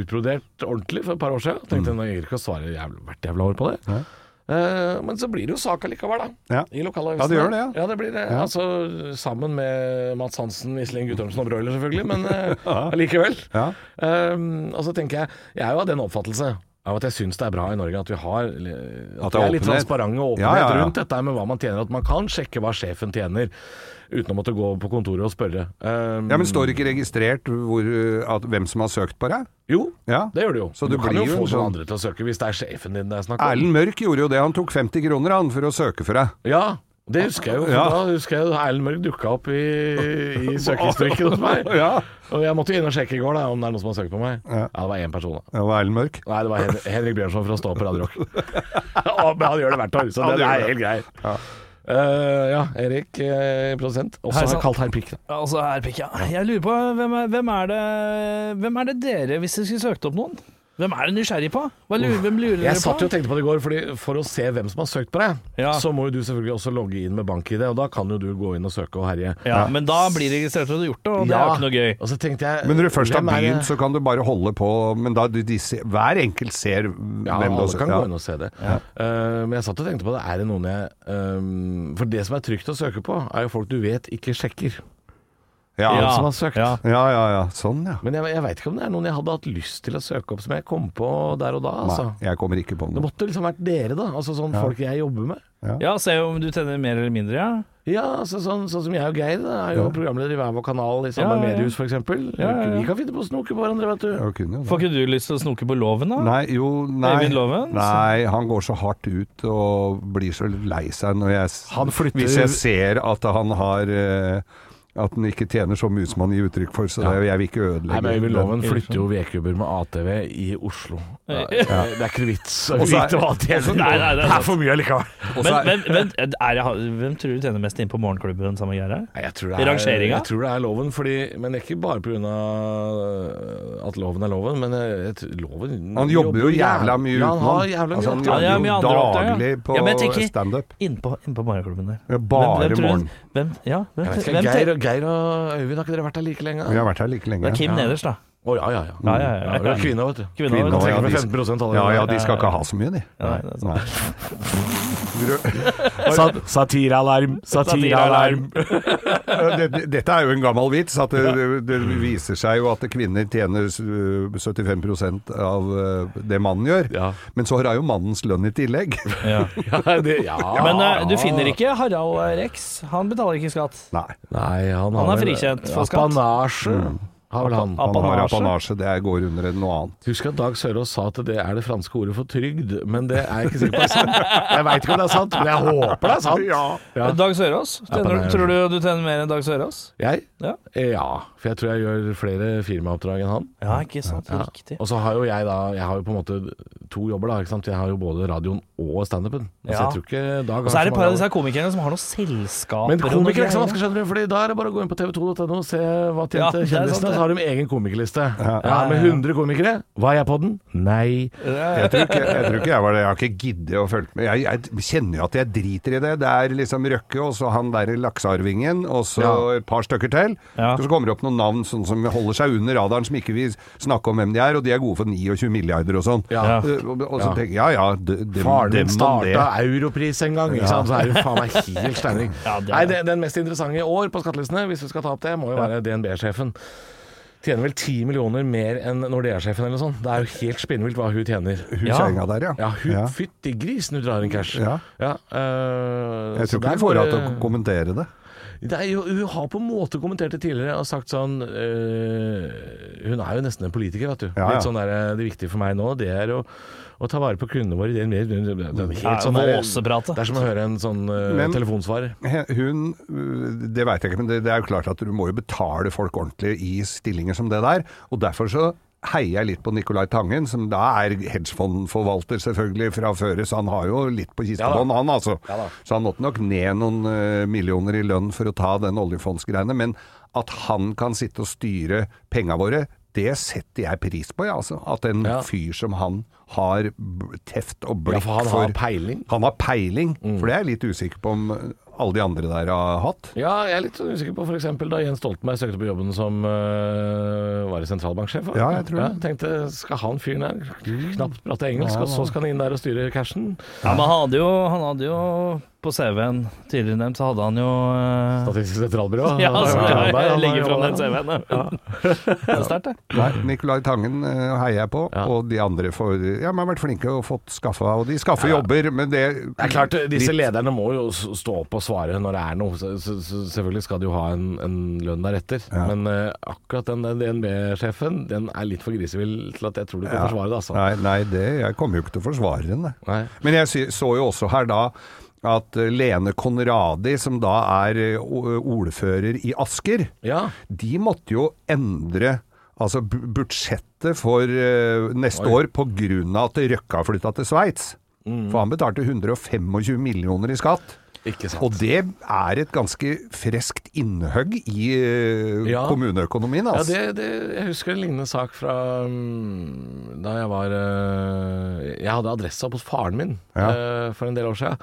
utbrodert ordentlig for et par år siden. Tenkte Mm. nå gir jeg ikke å svare jævla, hvert jævla år på det. Eh, men så blir det jo sak allikevel, da. Ja. I lokalavisene. Ja, det gjør det, ja. ja. det blir det. Altså sammen med Mats Hansen, Iselin Guttormsen og Broiler, selvfølgelig, men eh, allikevel. Ja. Um, og så tenker jeg Jeg er jo av den oppfattelse av at jeg syns det er bra i Norge at vi har At, At det er er litt transparente og åpenhet Ja, ja, ja. rundt dette med hva man tjener. At man kan sjekke hva sjefen tjener uten å måtte gå på kontoret og spørre. Um, Ja, Men står det ikke registrert hvor, at, hvem som har søkt på deg? Jo, Ja. det gjør det jo. Så du det kan jo få få sånn- noen andre til å søke hvis det er sjefen din det er snakk om. Erlend Mørk gjorde jo det. Han tok 50 kroner han for å søke for deg. Ja, det husker jeg jo. Ja. Da husker jeg Erlend Mørk dukka opp i, i søkehistorikken hos meg. Ja. Og jeg måtte inn og sjekke i går da om det er noen som har søkt på meg. Ja. Ja, det var én person, da. Det var Erlend Mørk. Nei, det var Hen Henrik Bjørnson fra Stå på Radio Rock. Men han gjør det hvert år, så det, det er helt helt Ja. Uh, ja, Erik, uh, produsent. Også Hei, kalt Herr Pikk. da. Altså, her pikk, ja. Jeg lurer på hvem er, hvem er det Hvem er det dere, hvis dere skulle søkt opp noen? Hvem er du nysgjerrig på? Hva lurer, hvem lurer dere Jeg satt jo og tenkte på det i går, fordi for å se hvem som har søkt på deg, Ja. så må jo du selvfølgelig også logge inn med bank-ID, og da kan jo du gå inn og søke og herje. Ja, men da blir det registrert at du har gjort det, og det er jo ikke noe gøy. Og så tenkte jeg Men når du først har begynt, så kan du bare holde på. Men da de, de ser, hver enkelt ser Ja, hvem du alle kan ja. gå inn og se det. Uh, men jeg satt og tenkte på det. Er det noen jeg um, For det som er trygt å søke på, er jo folk du vet ikke sjekker. Ja. Ja. som har søkt. Ja. Ja, ja, ja. Sånn, ja. Men jeg, jeg veit ikke om det er noen jeg hadde hatt lyst til å søke opp som jeg kom på der og da. Altså. Nei, jeg kommer ikke på Det noe. måtte liksom vært dere, da. Altså sånn folk jeg jobber med. Ja, se om du tjener mer eller mindre, ja. Ja, altså sånn, sånn som jeg og Geir da, er jo programleder i hver vår kanal i samme Ja, ja, ja. mediehus, f.eks. ja, ja. Vi kan finne på å snoke på hverandre, vet du. Jeg kunne jo det. Får ikke du lyst til å snoke på loven, da? Nei, jo, nei. Øyvind Loven? Nei, han går så hardt ut og blir så lei seg når jeg Han flytter- Hvis jeg ser at han har eh, At den ikke tjener så mye som han gir uttrykk for, så Ja. det, jeg vil ikke Nei, men Øyvind. Loven flytter jo vedkubber med ATV i Oslo. Det er, det er ikke noe vits å er- vite hva det Nei, nei, nei, Det er for mye likevel. Men, men, men er jeg, hvem tror du tjener mest inn på morgenklubben sammen med Geir? Nei, jeg tror det er, rangeringa? jeg tror det er loven, fordi, men ikke bare pga. at loven er loven, men jeg, loven Han jobber jo jævla mye Ja, han har jævla mye Altså, han. Ja, ja, jobber jo ja. daglig på Ja, men jeg tenker- standup. Innpå, innpå morgenklubben der. Ja, bare Hvem- hvem morgen. Hvem, ja, hvem, Jeg vet ikke, hvem, Geir, og- Øyvind, har ikke dere vært her like lenge? Vi har vært her like lenge. Det er Kim nederst, da. Å ja, ja, ja. Ja, ja, ja. Ja, vi kvinner, vet du. Kvinner, Kvinner, Han ja, de- 15 allerede. Ja, ja, de skal ikke ha så mye, de. Ja, det er sant. Satiralarm, satiralarm. Dette, er jo en gammel vits. At det, det, viser seg jo at kvinner tjener uh, 75 av uh, det mannen gjør. Ja. Men så har jo mannens lønn i tillegg. Ja. Ja, det, ja. Men uh, du finner ikke Harald Rex. Han betaler ikke skatt. Nei. Nei, han, Han har er frikjent for skatt. Apanasje har vel han. Apanasje. apanasje. Det går under noe annet. Husk at Dag Sørås sa at det er det franske ordet for trygd, men det er jeg ikke sikker på er sant. Jeg veit ikke om det er sant, men jeg håper det er sant. Ja. Dag Sørås? Tjener, tror du du tjener mer enn Dag Sørås? Jeg? Ja. Ja, for jeg tror jeg gjør flere firmaoppdrag enn han. Ja, ikke sant. Ja. Riktig. Og så har jo jeg da Jeg har jo på en måte to jobber, da. Ikke sant? Jeg har jo både radioen og standupen. Altså, Ja. jeg tror ikke Dag Og så er det et så par av disse komikerne som har noen selskaper. Men komikere er ikke så vanskelig, skjønner du. Fordi da er det bare å gå inn på tv2.no og se hva tjente ja, kjendisene. Har de egen komikerliste. Ja, ja, Med ja. 100 komikere. Var jeg på den? Nei. Jeg tror, ikke, jeg tror ikke jeg var det. Jeg har ikke giddet å følge med. Jeg, jeg kjenner jo at jeg driter i det. Det er liksom Røkke og så han der laksearvingen, og så Ja. et par stykker til. Ja. Og så kommer det opp noen navn sånn som holder seg under radaren, som ikke vil snakke om hvem de er, og de er gode for 29 milliarder og sånn. Ja. Eh, Og, og så tenker jeg ja ja, de, de, Faren min starta Europris en gang, ikke sant? så er jo faen meg helt steining. Er- Nei, det, den mest interessante i år på skattelistene, hvis vi skal ta opp det, må jo være DNB-sjefen. Tjener vel 10 millioner mer enn Nordea-sjefen eller noe sånt. Det er jo helt spinnvilt hva hun tjener. Hun Ja. kjerringa der, ja. Ja, hun Ja. fytti grisen, hun drar inn cash. Ja. øh, Jeg tror ikke hun får henne til å kommentere det. Det er jo, hun har på en måte kommentert det tidligere og sagt sånn øh, Hun er jo nesten en politiker, vet du. Ja, ja. Litt sånn der, Det viktige for meg nå, det er å, å ta vare på kundene våre. Det er, mer, det er helt sånn der- Det er som å høre en sånn uh, Men- telefonsvarer. Hun øh, Det veit jeg ikke, men det, det er jo klart at du må jo betale folk ordentlig i stillinger som det der. Og derfor så heier jeg litt på Nicolai Tangen, som da er hedgefondforvalter selvfølgelig fra før, så han har jo litt på kistebånd, han altså. Ja. Så han måtte nok ned noen uh, millioner i lønn for å ta den oljefondsgreiene. Men at han kan sitte og styre penga våre, det setter jeg pris på, ja, altså. At en Ja. fyr som han har teft og Ja, blikk for han har peiling. han har peiling, Mm. for det er jeg litt usikker på om alle de andre der har hatt. Ja, jeg er litt sånn usikker på f.eks. da Jens Stoltenberg søkte på jobben som øh, var i sentralbanksjef. Ja, jeg tror det. Ja, tenkte, skal han fyren her knapt prate engelsk, og så skal han inn der og styre cashen? Ja, men han hadde jo, han hadde jo på CV-en tidligere nevnt, så hadde han jo eh, Statistisk sentralbyrå. Ja, så Han har- jeg legger fram den CV-en. ja. Det er sterkt, det. Nei, Nicolai Tangen eh, heier jeg på, Ja. og de andre får Ja, de har vært flinke og fått skaffa Og de skaffer Ja. jobber, men det Det er klart, Disse litt- lederne må jo stå opp og svare når det er noe. Så, så, så selvfølgelig skal de jo ha en, en lønn deretter. Ja. Men uh, akkurat den DNB-sjefen Den er litt for grisevill til at jeg tror du kan Ja. forsvare det. altså Nei, nei det, jeg kommer jo ikke til å forsvare den, jeg. Nei. Men jeg så jo også her da at eh, Lene Konradi, som da er eh, ordfører i Asker, Ja. de måtte jo endre altså budsjettet for eh, neste Oi. år av at Røkka flytta til Sveits. Mm. For han betalte 125 millioner i skatt. Og det er et ganske freskt innhugg i Ja. kommuneøkonomien, Ja, altså. det, det, jeg husker en lignende sak fra mm, da jeg var Jeg hadde adressa hos faren min Ja. for en del år siden.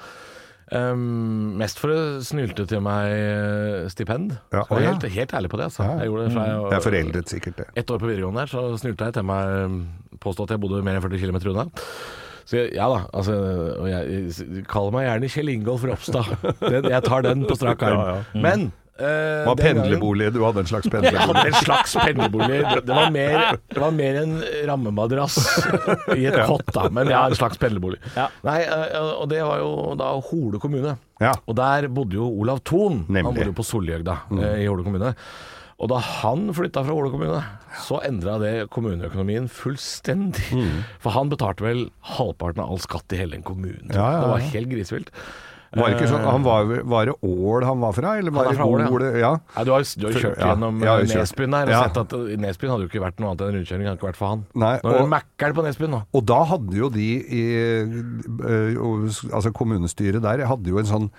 Um, mest for å snylte til meg eh, stipend. Ja, jeg er ja. helt, helt ærlig på det. Altså. Ja. Jeg det fra jeg Det er foreldet sikkert, det. ett år på videregående der, så snylte jeg til meg Påstå at jeg bodde mer enn 40 km unna. Så jeg, ja da, altså jeg, Kall meg gjerne Kjell Ingolf Ropstad. Jeg tar den på strak arm. Men eh, Var pendlerbolig, du hadde en slags Jeg hadde en slags pendlerbolig. Det, var mer, det var mer en rammemadrass i et kott, da. Men ja, en slags pendlerbolig. Ja. Nei, uh, og det var jo da Hole kommune. Ja. Og der bodde jo Olav Thon. Han bodde jo på Soljøgda mm. i Hole kommune. Og da han flytta fra Hole kommune, så endra det kommuneøkonomien fullstendig. For han betalte vel halvparten av all skatt i hele den kommunen. Ja, ja, Det var helt grisevilt. Var, det ikke sånn, han var, var det Ål han var fra, eller var det Ål, ja. Ja. Nei, du har, jo kjørt gjennom har eh. Nesbyen der og Ja. sett at eh, Nesbyen hadde jo ikke vært noe annet enn rundkjøring. Hadde ikke vært for han. Nei, Nå er det Mækkern på Nesbyen nå. Og da hadde jo de i Altså kommunestyret der hadde jo en sånn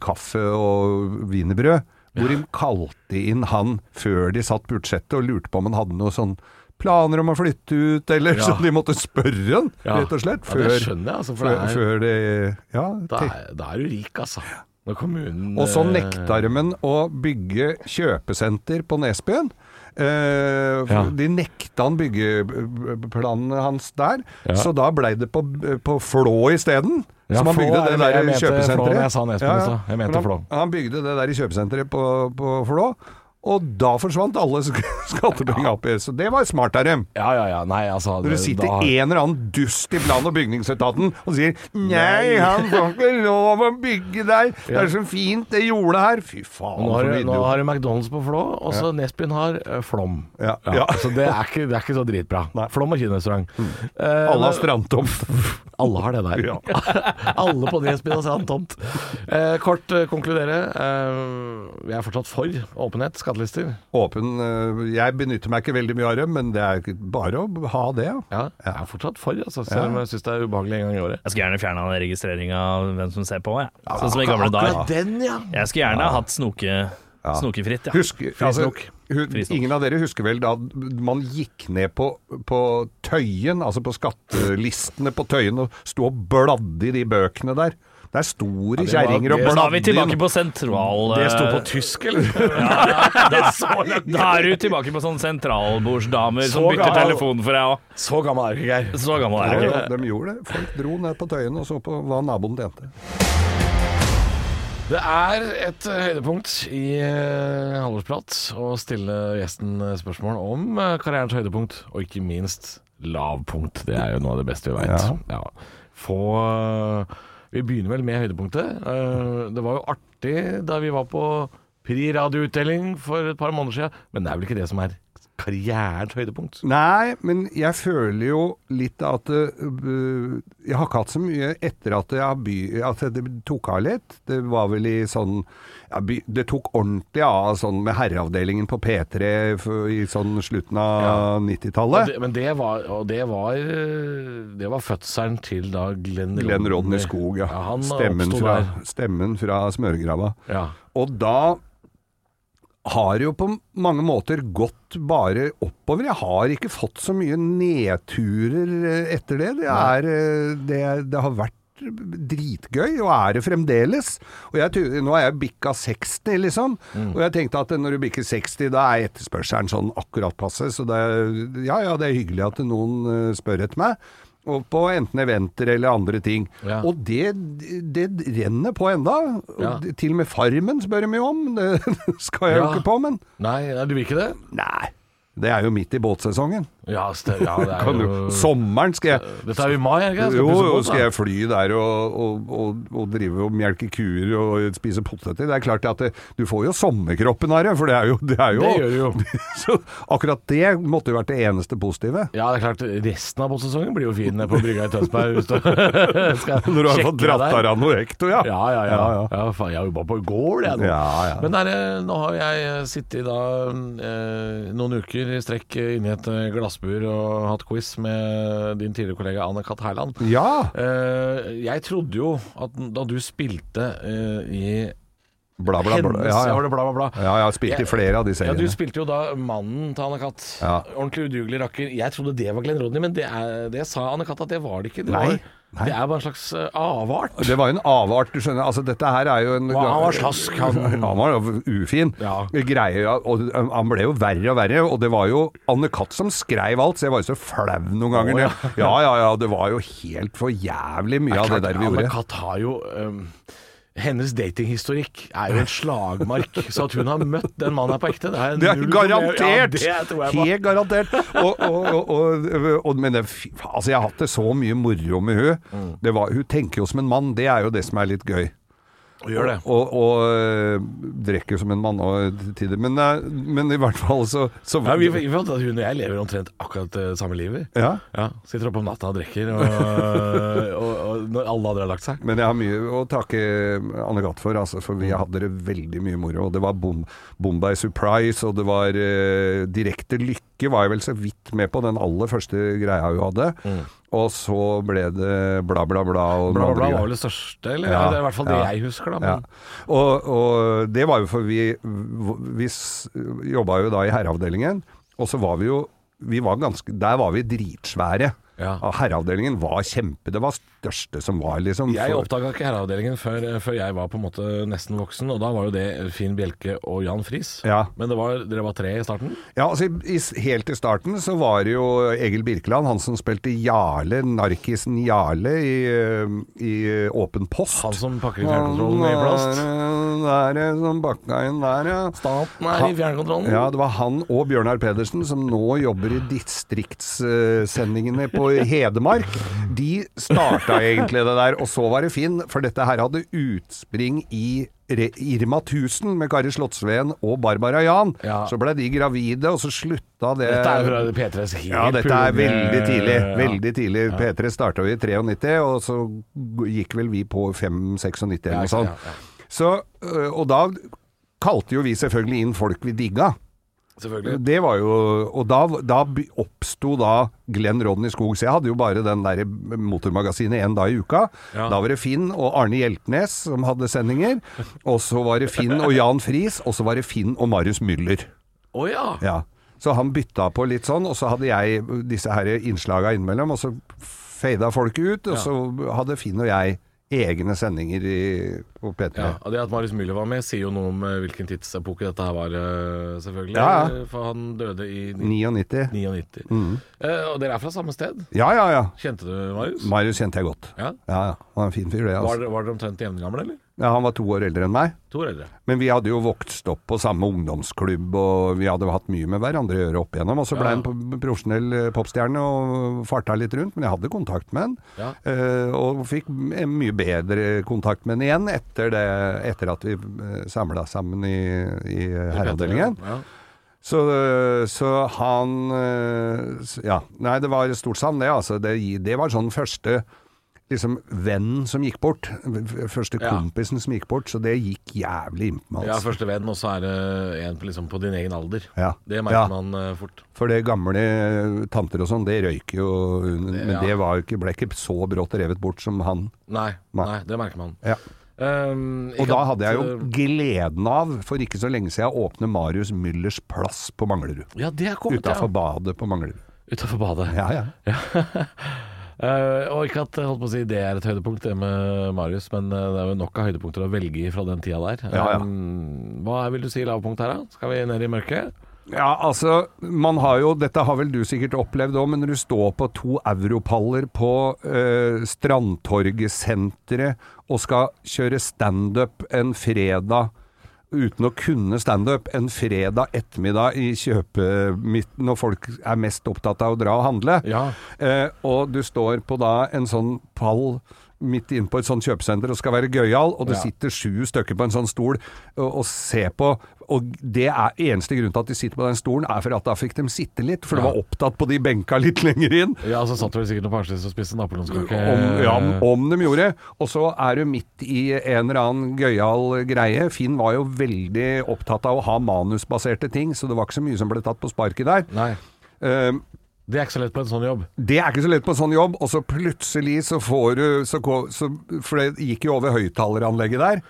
kaffe og wienerbrød, hvor de kalte inn han før de satt budsjettet og lurte på om han hadde noe sånn planer om å flytte ut, eller Ja. så de måtte spørre han, Ja. rett og slett. Ja, det skjønner jeg, altså, for før, det er- før det Ja. Da er, da er du rik, altså. Når kommunen Og så eh, nekta de å bygge kjøpesenter på Nesbyen. Uh, Ja. De nekta han byggeplanene hans der, Ja. så da blei det på, på Flå isteden. Ja, som han bygde det det- der jeg mente kjøpesenteret. jeg Nesbyen i stad. Jeg mente han. Han bygde det der i kjøpesenteret på, på Flå, og da forsvant alle skattepengene opp i. Så det var smart av dem. Ja, ja, ja. Nei, altså Når det sitter da- en eller annen dust i plan- og bygningsetaten og sier 'nei, han får ikke lov å bygge der', det er så fint det jordet her'. Fy faen, Nå har, nå har du McDonald's på Flå, og så Nesbyen har eh, Flom. Ja, ja. Så det er, ikke, det er ikke så dritbra. Nei. Flom og kinarestaurant. Eh, Alle har strandtomt. Alle har det der. Ja. Alle på Nesbyen har strandtomt. Eh, kort konkludere. Vi er fortsatt for åpenhet, skattelister. Åpen eh, Jeg benytter meg ikke veldig mye av dem, men det er bare å ha det, ja. Ja, jeg er fortsatt for, altså, selv om jeg syns det er ubehagelig en gang i året. Jeg skulle gjerne fjerna registreringa av hvem som ser på. Jeg. Sånn som i gamle dager. den, ja. Jeg skulle gjerne hatt snoke, snokefritt. Ja. Husk, altså, Frisnok. Frisnok. ingen av dere husker vel da man gikk ned på, på Tøyen, altså på skattelistene på Tøyen, og sto og bladde i de bøkene der. Der er store det var- kjerringer og det- Da er vi tilbake på sentral... Det sto på eh, tysk, eller? da, da er du tilbake på sånne sentralbordsdamer som bytter telefon for deg òg. Så gammel er du ikke, Geir. Så gammel er du ikke. de gjorde det. Folk dro ned på Tøyen og så på hva naboen tjente. Det er et eh, høydepunkt i uh, Halvorsprat å stille gjesten eh, spørsmål om eh, karrierens høydepunkt, og ikke minst lavpunkt. Det er jo noe av det beste vi veit. Ja. Få eh, Vi begynner vel med høydepunktet. Eh, det var jo artig da vi var på Pri radioutdeling for et par måneder siden, men det er vel ikke det som er karrierens høydepunkt? Nei, men jeg føler jo litt at uh, Jeg har ikke hatt så mye etter at, jeg by, at det tok av litt. Det var vel i sånn ja, by, Det tok ordentlig av sånn med herreavdelingen på P3 for, i sånn slutten av Ja. 90-tallet. men det var, og det var Det var fødselen til da Glenn, Glenn Rodney Skog, ja. han stemmen, fra, stemmen fra smørgrava. Ja. Og da har jo på mange måter gått bare oppover. Jeg har ikke fått så mye nedturer eh, etter det. Det, er, eh, det, det har vært dritgøy, og er det fremdeles. Og jeg, nå er jeg bikka 60, liksom. Og jeg tenkte at når du bikker 60, da er etterspørselen sånn akkurat passe. Så det, ja ja, det er hyggelig at noen eh, spør etter meg. På enten eventer eller andre ting. Ja. Og det, det renner på enda. Ja. Til og med Farmen spør de jo om. Det skal jeg jo ikke på, men Nei, du vil ikke det? nei. Det er jo midt i båtsesongen. Ja, det er jo sommeren skal jeg Dette er jo i mai, ikke? jo, jo, skal jeg fly der og, og, og, og drive og melke kuer og spise poteter. Det er klart at det, du får jo sommerkroppen av det, for det er jo Det, er jo, Det gjør du jo. så akkurat det måtte jo vært det eneste positive. Ja, det er klart, resten av båtsesongen blir jo fin på brygga i Tønsberg. Hvis du skal Når du har fått dratt av deg noe hekto, ja. Ja, ja, ja. Ja, ja. faen, jeg jobba på gård, jeg nå. Ja, ja. Men der, eh, nå har jeg sittet da eh, noen uker i strekk inni et eh, glassbur og hatt quiz med din tidligere kollega Anne Katt Herland. Ja. Eh, jeg trodde jo at da du spilte eh, i Bla, bla, bla. Ja, ja, bla, bla, bla. ja, jeg har spilt i flere av de Ja, Du spilte jo da mannen til Anne-Kat. Ja. Ordentlig udugelig rakker. Jeg trodde det var Glenn Rodney, men det, er, det sa Anne-Kat at det var det ikke. Det, Nei. var, det er bare en slags eh, avart. Det var jo en avart, du skjønner. Altså, dette her er jo en Og han var slask, han. Han var jo ufin. Ja. Greie, ja, og han ble jo verre og verre, og det var jo Anne Katt som skreiv alt, så jeg var jo så flau noen ganger. Ja. ja, ja, ja, det var jo helt for jævlig mye av det der vi gjorde. Anne. Katt har jo um, hennes datinghistorikk er jo en slagmark. Så at hun har møtt den mannen her på ekte, det er, Det er garantert! Ja, det. Helt garantert. Og, og, og, men det, altså, jeg har hatt det så mye moro med hun. Mm. Det var, hun tenker jo som en mann, det er jo det som er litt gøy. Og gjør det. Og, og øh, drikker som en mann og tider. Men, øh, men i hvert fall så, så Ja, vi, vi fant at hun og jeg lever omtrent akkurat det samme livet. Ja. Ja, Sitter oppe om natta og drikker, og, og, og når alle andre har lagt seg. Men jeg har mye å takke Anne Gath for, altså, for vi hadde det veldig mye moro. Og det var bom, Bombay Surprise, og det var eh, Direkte Lykke var jeg vel så vidt med på, den aller første greia hun hadde. Og så ble det bla, bla, bla. Og Bla, bla, bla var vel det største, eller? Ja, det er i hvert fall det ja. jeg husker, da. Ja. Og, og det var jo for vi, vi jobba jo da i herreavdelingen, og så var vi jo vi var ganske, Der var vi dritsvære. Ja. Herreavdelingen var kjempe Det var største som var, liksom. Jeg oppdaga ikke herreavdelingen før, før jeg var på en måte nesten voksen, og da var jo det Finn Bjelke og Jan Friis. Ja. Men det var, dere var tre i starten? Ja, altså i, Helt i starten så var det jo Egil Birkeland, han som spilte Jarle, narkisen Jarle i, eh, i Åpen post. Han som pakker i fjernkontrollen i plast? Der, som bakka inn der, ja. Staten er i fjernkontrollen. Ja, det var han og Bjørnar Pedersen som nå jobber i distriktssendingene på Hedmark. De starta egentlig det der, og så var det Finn, for dette her hadde utspring i Irma 1000 med Kari Slottsveen og Barbara Jan. Ja. Så ble de gravide, og så slutta det Dette er fra P3s helt ja, dette er veldig tidlig. Ja. Veldig tidlig. P3 starta vi i 93, og så gikk vel vi på 5-96 eller Ja, noe sånt. ja, ja. Så, og da kalte jo vi selvfølgelig inn folk vi digga. Selvfølgelig. Det var jo Og da, da oppsto da Glenn Rodney Skog. Så jeg hadde jo bare den der motormagasinet én dag i uka. Ja. Da var det Finn og Arne Hjeltnes som hadde sendinger. Og så var det Finn og Jan Friis. Og så var det Finn og Marius Müller. Oh, ja. Ja. Så han bytta på litt sånn, og så hadde jeg disse her innslaga innimellom, og så fada folk ut, og Ja. så hadde Finn og jeg egne sendinger i, på P3. Ja, og Det at Marius Müller var med, sier jo noe om eh, hvilken tidsepoke dette her var, eh, selvfølgelig. Ja. For han døde i 99. 99. Mm. Eh, og dere er fra samme sted. Ja, ja, ja. Kjente du Marius? Marius kjente jeg godt. Ja. Ja, ja. Han var en fin fyr, det. Altså. Var, var dere omtrent jevngamle, eller? Ja, han var to år eldre enn meg. To år eldre. Men vi hadde jo vokst opp på samme ungdomsklubb, og vi hadde hatt mye med hverandre å gjøre opp igjennom. Og så ble Ja. han profesjonell eh, popstjerne og farta litt rundt, men jeg hadde kontakt med han. Ja. Eh, og fikk mye bedre kontakt med han igjen etter, det, etter at vi samla sammen i, i herreavdelingen. Ja. Så, så han eh, Ja. Nei, det var stort savn, det. Altså. Det, det var sånn første liksom vennen som gikk bort. Første Første Ja. kompisen som gikk bort. Så det gikk jævlig innpå meg. ja, Altså. første venn, og så er det en på, liksom, på din egen alder. Ja. Det merker Ja. man uh, fort. For det gamle tanter og sånn, det røyker jo Men ja. det ikke, ble ikke så brått revet bort som han. Nei, Nei. nei, det merker man. Ja. Um, Og da hadde jeg jo eh, gleden av, for ikke så lenge siden, å åpne Marius Müllers plass på Manglerud. Ja, det er kommet, Utafor ja. badet på Manglerud. Utafor badet. Ja, ja. Eh, og ikke at holdt på å si, det er et høydepunkt, det med Marius, men eh, det er jo nok av høydepunkter å velge fra den tida der. Ja, ja. Um, hva vil du si lavpunkt her, da? Skal vi ned i mørket? Ja, altså, man har jo, dette har vel du sikkert opplevd òg, men når du står på to europaller på eh, Strandtorget-senteret og skal kjøre standup en fredag uten å kunne standup en fredag ettermiddag i kjøpemidten når folk er mest opptatt av å dra og handle, Ja. Eh, og du står på da en sånn pall midt inne på et sånt kjøpesenter og skal være gøyal, og det Ja. sitter sju stykker på en sånn stol og, og ser på. Og det er eneste grunn til at de sitter på den stolen, er for at da fikk de sitte litt, for Ja. de var opptatt på de benka litt lenger inn. Ja, så satt vel sikkert noen parslys og spiste napoleonskake. Om, ja, om de gjorde. Og så er du midt i en eller annen gøyal greie. Finn var jo veldig opptatt av å ha manusbaserte ting, så det var ikke så mye som ble tatt på sparket der. Nei, Eh, det er ikke så lett på en sånn jobb. Det er ikke så lett på en sånn jobb, og så plutselig så får du så, så, For det gikk jo over høyttaleranlegget der,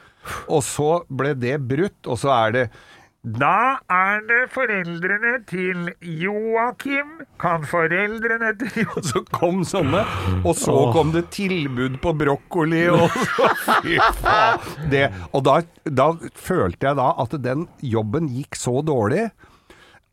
og så ble det brutt, og så er det da er det foreldrene til Joakim. Kan foreldrene til Og så kom sånne. Og så kom det tilbud på brokkoli, og så Fy faen. Det, og da, da følte jeg da at den jobben gikk så dårlig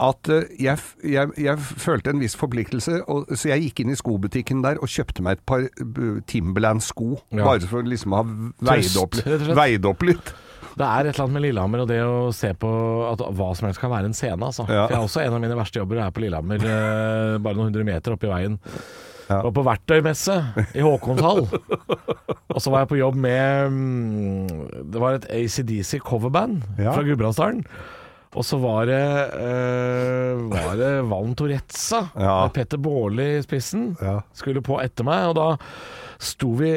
at eh, jeg, jeg, jeg følte en viss forpliktelse, og, så jeg gikk inn i skobutikken der og kjøpte meg et par uh, Timberland-sko. Ja. Bare for liksom å ha veid opp, veid opp litt. Det er et eller annet med Lillehammer og det å se på at hva som helst kan være en scene. Altså. Ja. For jeg har også En av mine verste jobber er på Lillehammer, eh, bare noen hundre meter oppi veien. Ja. Og på verktøymesse i Håkonshall. og så var jeg på jobb med mm, Det var et ACDC coverband Ja. fra Gudbrandsdalen. Og så var det, eh, var det Valen Torezza Ja. med Petter Baarli i spissen. Ja. Skulle på etter meg, og da sto vi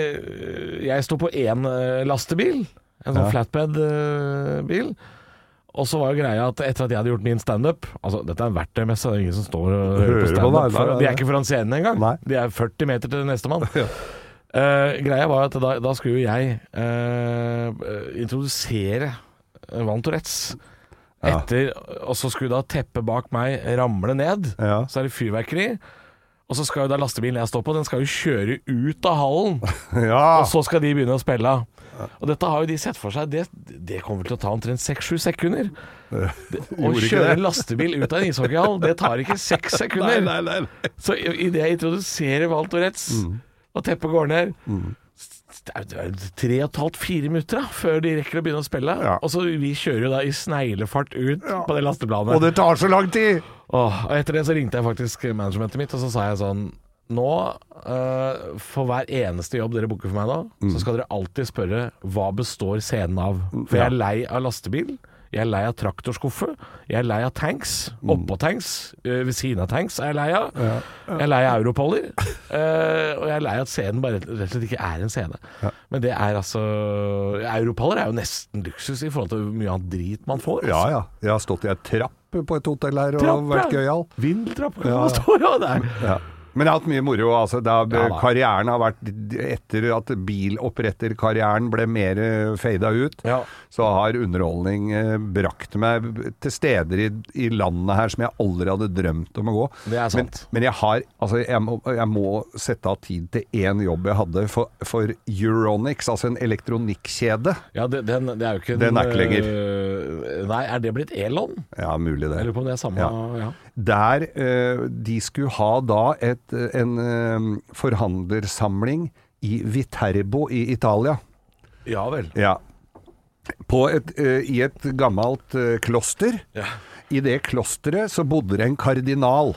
Jeg sto på én eh, lastebil, en sånn Ja. flatbed-bil. Og så var jo greia at etter at jeg hadde gjort min standup Altså, dette er en verktøymesse, det er ingen som står og hører på standup. De er ikke foran scenen engang. Nei. De er 40 meter til nestemann. Uh, greia var at da, da skulle jo jeg uh, introdusere Van Tourettes. Etter, og så skulle da teppet bak meg ramle ned. Ja. Så er det fyrverkeri. Og så skal jo da lastebilen jeg står på, den skal jo kjøre ut av hallen. Ja. Og så skal de begynne å spille. Og dette har jo de sett for seg. Det, det kommer til å ta omtrent seks-sju sekunder. Det, å kjøre en lastebil ut av en ishockeyhall, det tar ikke seks sekunder. Nei, nei, nei. Så idet jeg introduserer Walt Tourettes, og teppet går ned er- det er tre og et halvt, fire minutter da, før de rekker å begynne å spille. Ja. Og så Vi kjører jo da i sneglefart ut på det lasteplanet. Og det tar så lang tid! Åh, og etter det så ringte jeg faktisk managementet mitt, og så sa jeg sånn Nå, uh, for hver eneste jobb dere booker for meg nå, Mm. så skal dere alltid spørre hva består scenen av. For jeg er lei av lastebil. Jeg er lei av traktorskuffe. Jeg er lei av tanks. Mm. Oppå tanks. eh, Ved siden av tanks er jeg lei av. Jeg er lei av europoller. eh, og jeg er lei av at scenen bare rett og slett ikke er en scene. Men det er altså Europoller er jo nesten luksus i forhold til hvor mye annet drit man får. Ja altså. ja. Jeg har stått i ei trapp på et hotell her og Trapp, vært ja. gøyal. Vindeltrapp Ja. man stå jo der. er Ja. Men jeg har hatt mye moro. Altså, da, Ja, karrieren har vært Etter at biloppretterkarrieren ble mer fada ut, Ja. så har underholdning eh, brakt meg til steder i, i landet her som jeg aldri hadde drømt om å gå. Det er sant. Men, men jeg har Altså, jeg må, jeg må sette av tid til én jobb jeg hadde for, for Euronics, altså en elektronikkjede. Ja, det, den, det er jo ikke en, Den er ikke lenger. øh, nei, er det blitt Elon? Ja, mulig det. Jeg lurer på om det er samme Ja. ja. Der øh, de skulle ha da et, eh, en eh, forhandlersamling i Viterbo i Italia. Ja vel. Ja. På et, eh, I et gammelt kloster. Ja. I det klosteret så bodde det en kardinal.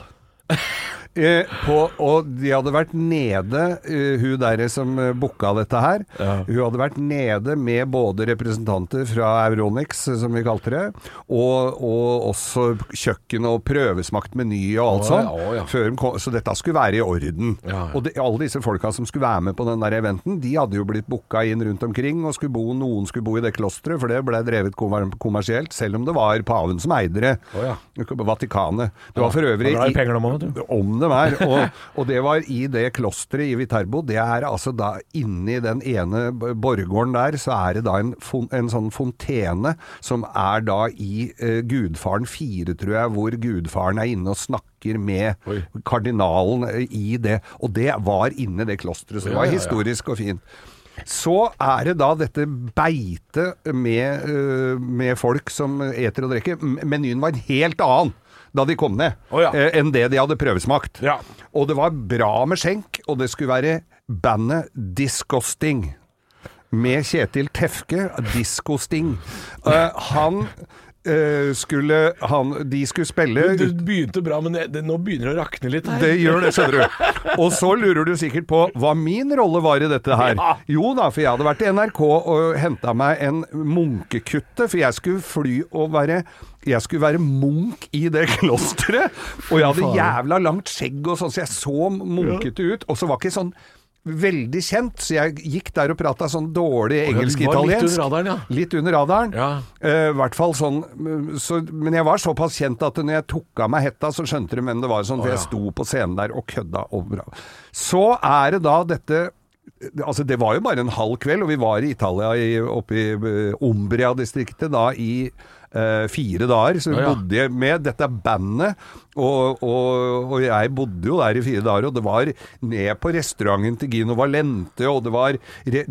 Eh, på, og de hadde vært nede, uh, hun der som uh, booka dette her. Ja. Hun hadde vært nede med både representanter fra Euronix, eh, som vi kalte det, og, og også kjøkken og prøvesmakt meny og alt sånt. ja, ja. de så dette skulle være i orden. Og de, alle disse folka som skulle være med på den der eventen, de hadde jo blitt booka inn rundt omkring, og skulle bo, noen skulle bo i det klosteret, for det ble drevet kommersielt, selv om det var paven som eide det. Oh, ja. Vatikanet. Det var for øvrig i- jo dem er. Og, og det var i det klosteret i Viterbo. Det er altså da inni den ene borggården der, så er det da en, en sånn fontene som er da i uh, Gudfaren 4, tror jeg, hvor gudfaren er inne og snakker med Oi. kardinalen eh, i det. Og det var inne det klosteret, så det var ja, ja. historisk og fint. Så er det da dette beitet med, øh, med folk som eter og drikker. Menyen var en helt annen da de kom ned, oh, ja. eh, enn det de hadde prøvesmakt. Ja. Og det var bra med skjenk, og det skulle være bandet Disgusting. Med Kjetil Tefke, Diskosting Eh, han eh, skulle han, De skulle spille Du begynte bra, men det, det, nå begynner det å rakne litt her. det gjør det, skjønner du. Og så lurer du sikkert på hva min rolle var i dette her. Ja. Jo da, for jeg hadde vært i NRK og henta meg en munkekutte, for jeg skulle fly og være jeg skulle være munk i det klosteret, og jeg hadde jævla langt skjegg og sånn, så jeg så munkete ut. Og så var ikke sånn veldig kjent, så jeg gikk der og prata sånn dårlig engelsk-italiensk. litt under radaren, ja. Litt under radaren. Ja. Uh, hvert fall sånn så, Men jeg var såpass kjent at når jeg tok av meg hetta, så skjønte de hvem det var. Sånn, for ja. jeg sto på scenen der og kødda over. Så er det da dette Altså, det var jo bare en halv kveld, og vi var i Italia, i, oppe i eh, Umbria-distriktet, da i eh, fire dager. Så vi ja. bodde med dette bandet, og, og, og jeg bodde jo der i fire dager, og det var ned på restauranten til Gino Valente, og det var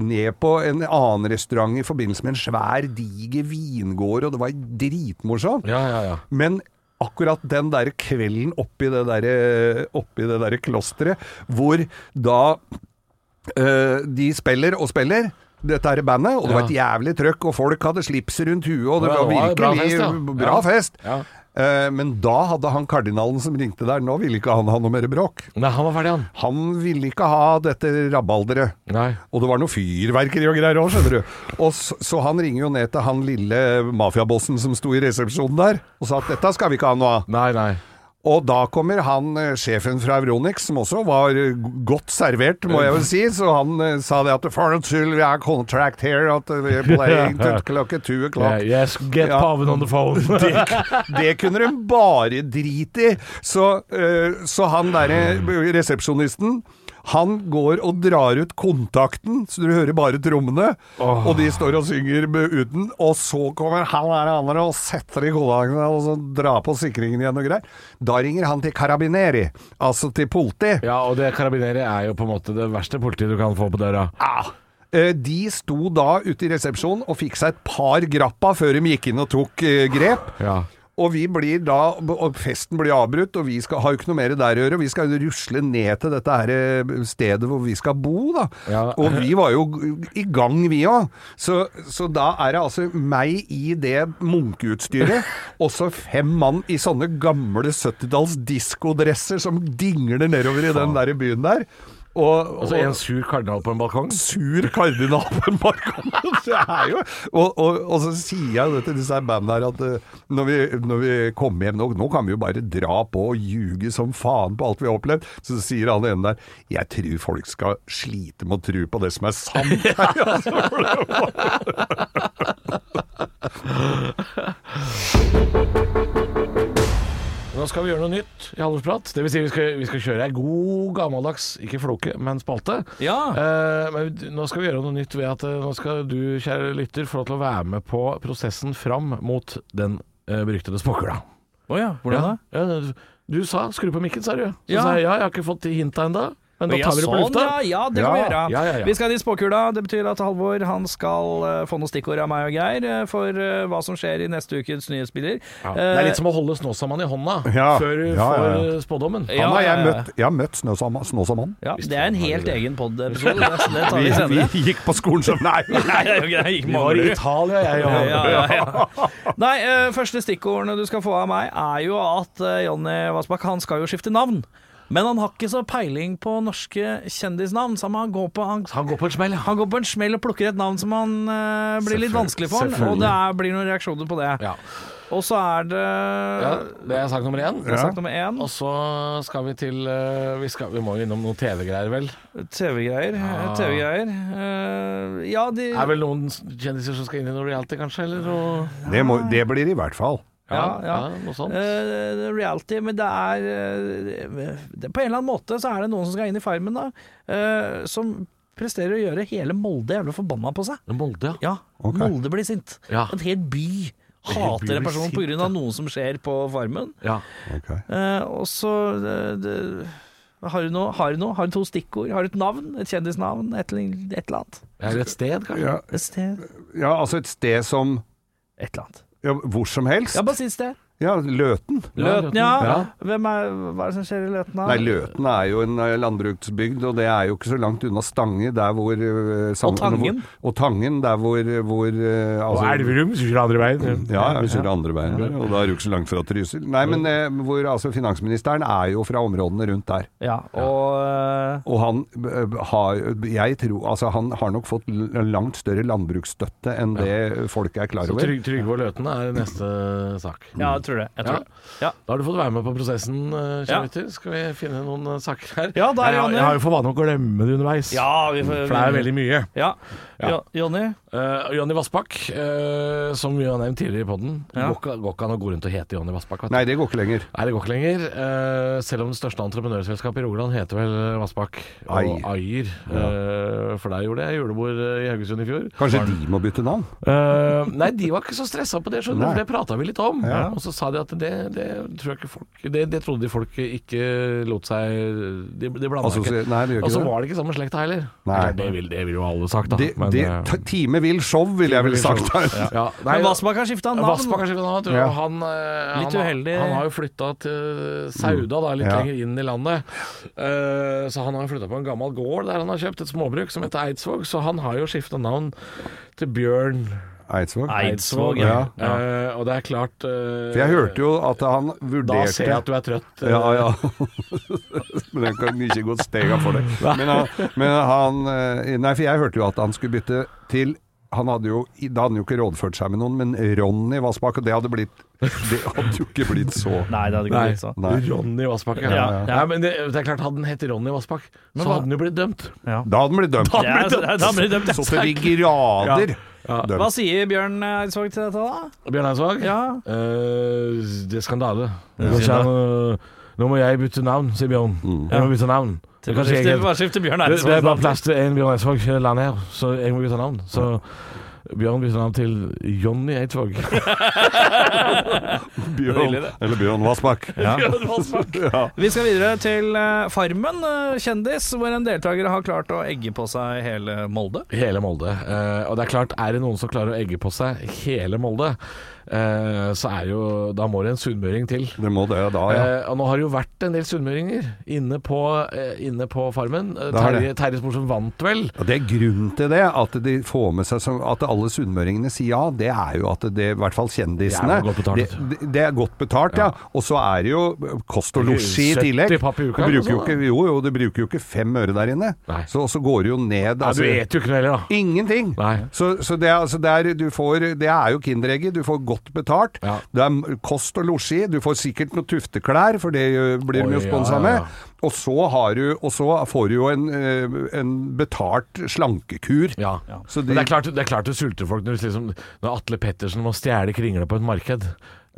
ned på en annen restaurant i forbindelse med en svær, diger vingård, og det var dritmorsomt. Ja, ja, ja. Men akkurat den der kvelden oppi det der, oppi det der klosteret, hvor da eh, de spiller og spiller. Dette er bandet, og det var et jævlig trøkk, og folk hadde slips rundt huet, og det var virkelig bra fest. Ja. Eh, men da hadde han kardinalen som ringte der, nå ville ikke han ha noe mer bråk. Nei, han var ferdig, han. Han ville ikke ha dette rabalderet. Nei. Og det var noe fyrverkeri og greier òg, skjønner du. Og så, så han ringer jo ned til han lille mafiabossen som sto i resepsjonen der, og sa at dette skal vi ikke ha noe av. Nei, nei. Og da kommer han eh, sjefen fra Euronix, som også var eh, godt servert, må jeg vel si, så han eh, sa det at for en skyld, vi har contract here at vi er playing til klokka two o'clock. Yeah, yes, get Ja. paven on the phone. Det, det kunne de bare drite i. Så, så han derre resepsjonisten han går og drar ut kontakten, så du hører bare trommene. Og de står og synger uten. Og så kommer han der andre og setter i kontakten og så drar på sikringen igjen og greier. Da ringer han til Carabineri, altså til politi. ja, og det Carabineri er jo på en måte det verste politiet du kan få på døra. Ah. Eh, De sto da ute i resepsjonen og fikk seg et par grappa før de gikk inn og tok eh, grep. Ja. Og vi blir da, og festen blir avbrutt, og vi skal, har jo ikke noe mer der å gjøre. Vi skal rusle ned til dette her eh, stedet hvor vi skal bo, da. Ja. Og vi var jo i gang, vi òg. Så, så da er det altså meg i det munkeutstyret, og så fem mann i sånne gamle 70-talls diskodresser som dingler nedover i den der byen der. Og, Og så en sur kardinal på en balkong. sur kardinal på en balkong. Er jo og, og, og så sier jeg det til disse bandene her at eh, når vi, når vi kommer hjem nå, nå kan vi jo bare dra på og ljuge som faen på alt vi har opplevd. Så sier han ene der Jeg tror folk skal slite med å tro på det som er sant her. Altså, for det var- Nå skal vi gjøre noe nytt i Halvorsprat. Det vil si vi skal, vi skal kjøre ei god gammeldags, ikke floke, men spalte. Ja. Eh, men nå skal vi gjøre noe nytt ved at eh, nå skal du, kjære lytter, få lov til å være med på prosessen fram mot den eh, beryktede spåkula. Å ja, hvordan da? Ja, du, sa 'skru på mikken', sa du. Så Ja. sa jeg ja, jeg har ikke fått hinta ennå. Men da tar vi det på sånn, lufta. Ja, ja, det kan vi gjøre. ja, ja, ja. Vi skal inn i spåkula. Det betyr at Halvor han skal eh, få noen stikkord av meg og Geir eh, for eh, hva som skjer i neste ukens nyhetsbilder. Det er litt som å holde Snåsamannen i hånda før du får spådommen. Han har jeg møtt, jeg har møtt Snåsam- Snåsamann. Ja, Visst det er en helt egen pod-episode. Det, tar vi senere. vi gikk på skolen som Nei! Nei, greit. Vi var i Italia, jeg og Ja, ja, ja. Nei, første stikkordene du skal få av meg, er jo at Jonny Vassbakk han skal jo skifte navn. Men han har ikke så peiling på norske kjendisnavn, så han går på, han, Han går på en smell. han går på en smell og plukker et navn som han uh, blir litt vanskelig for, han, og det er, blir noen reaksjoner på det. Ja. Og så er det ja, det er sak nummer én. Det sak nummer én. Og så skal vi til eh, Vi, skal, vi må jo innom noen TV-greier, vel. TV-greier. Ja. TV-greier. Eh, ja, de Er vel noen kjendiser som skal inn i noe reality, kanskje? Eller noe Det, må, det blir det i hvert fall. Ja, ja. noe sånt. Uh, reality, men det er, uh, det, På en eller annen måte så er det noen som skal inn i Farmen, da. Uh, som presterer å gjøre hele Molde jævla forbanna på seg. Molde, ja. Ja, okay. Molde blir sint. Ja. En hel by hater en person pga. noe som skjer på Farmen. ja. Okay. Eh, og så det, har, du noe, har du noe? Har du to stikkord? Har du et navn? Et kjendisnavn? Et, eller- et eller annet? Eller et sted, kanskje? Ja, Et sted? ja, altså et sted som Et eller annet. Ja, Hvor som helst. Ja, bare si et sted. Ja, Løten. Løten, ja. Ja. Hvem er, hva er det som skjer i Løten? da? Nei, Løten er jo en eh, landbruksbygd, og det er jo ikke så langt unna Stange, der hvor eh, Og Tangen. Hvor, og Tangen, der hvor, hvor altså, Og Elverum, så kjører andre veien. Ja, vi kjører andre veien der, og da er du ikke så langt fra Trysil. Nei, men eh, hvor altså finansministeren er jo fra områdene rundt der. Ja, og eh, Og han eh, har Jeg tror Altså, han har nok fått langt større landbruksstøtte enn det folk er klar Så over. Trygg, Trygve og Løten er neste sak. Ja, jeg tror det. Jeg tror Ja. det. Ja. Da har du fått være med på prosessen, eh, Ja. lytter. Skal vi finne noen eh, saker her? Ja, der er jeg, Jonny. jeg har jo for vane å glemme det underveis. Ja, vi får, For det er veldig mye. Ja. Ja. Jo- Jonny? Uh, Jonny Vassbakk, uh, som vi har nevnt tidligere i poden, Ja. går, ikke- går an å gå rundt og hete Jonny Vassbakk. Nei, det går ikke lenger. Nei, det går ikke lenger. Uh, selv om det største entreprenørselskapet i Rogaland heter vel Vassbakk og. Ayer. Eh, for der gjorde jeg julebord i Haugesund i fjor. Kanskje de må bytte navn? Eh, nei, de var ikke så stressa på det, skjønner du. Det prata vi litt om. Ja. Og så sa de at det, det tror jeg ikke folk Det, det trodde de folk ikke lot seg De, de blanda Altså, ikke. nei, de ikke. Og så var det ikke samme slekta heller. Nei. Det, vil, det vil jo alle sagt, da. Det, Men, det, eh, t- time Farmeville Show, ville jeg vel sagt. Ja, nei, Men Vassbakk har skifta navn. Vassbakk har skiftet navn. vet du, Ja. Han, eh, Litt han, uheldig. Han har jo flytta til Sauda, da, litt Ja. lenger inn i landet. Uh, så han har jo flytta på en gammel gård der han har kjøpt et småbruk som heter Eidsvåg. Så han har jo skifta navn til Bjørn Eidsvåg. Eidsvåg, ja. ja. Uh, og det er klart uh, For jeg hørte jo at han Da ser jeg at du er trøtt. Uh, Ja, ja. men jeg kan ikke gå stega for det. Men han, men han Nei, for jeg hørte jo at han skulle bytte til han hadde jo, Da hadde han jo ikke rådført seg med noen, men Ronny Vassbakk, og det hadde blitt Det hadde jo ikke blitt så Nei, det hadde ikke blitt så. Nei. Ronny Vassbakk. Ja. Ja, Ja, ja. men det, det er klart, hadde han hett Ronny Vassbakk, så hadde han jo blitt dømt. Ja. Da hadde han blitt dømt. Det da blir det dømt. Så til de grader. Hva sier Bjørn Eidsvåg til dette, da? Bjørn Eidsvåg? Ja. Eh, det er skandale. Det er Nå, skandale. nå må jeg bytte navn, sier Bjørn. Jeg må bytte navn. Det Bjørn Det, det er bare plass til én Bjørn Eidsvåg hele her, så jeg må bytte navn. Så Bjørn bytter navn til Jonny Eidsvåg. Bjørn, eller Bjørn Vassbakk. Ja. Ja. Vi skal videre til eh, Farmen eh, kjendis, hvor en deltaker har klart å egge på seg hele Molde. Hele Molde. Eh, og det er klart, er det noen som klarer å egge på seg hele Molde, så er jo Da må det en sunnmøring til. Det må det da, ja. Eh, og nå har det jo vært en del sunnmøringer inne, på, eh, inne på Farmen. Eh. Terje, Terje vant vel. Og Det er grunnen til det, at de får med seg som, at alle sunnmøringene sier ja, det er jo at det, i hvert fall kjendisene Det er godt betalt, Det, det, er godt betalt, ja. Og så er det jo kost og losji i tillegg. 70 papp i uka, bruker jo ikke, jo, jo, du bruker jo ikke fem øre der inne. Nei. Så så går det jo ned. Nei, altså- du vet jo ikke noe heller, da. Ingenting! Nei. Så, så det, altså det, er, du får, det er jo Kinderegget. Du får godt betalt. Ja. Det er kost og losji. Du får sikkert noen tufteklær, for det blir de jo sponsa ja, ja, ja. med. Og så, har du, og så får du jo en, eh, en betalt slankekur. Ja. Så de- det, er klart, det er klart du sulter folk når, liksom, når Atle Pettersen må stjele kringle på et marked.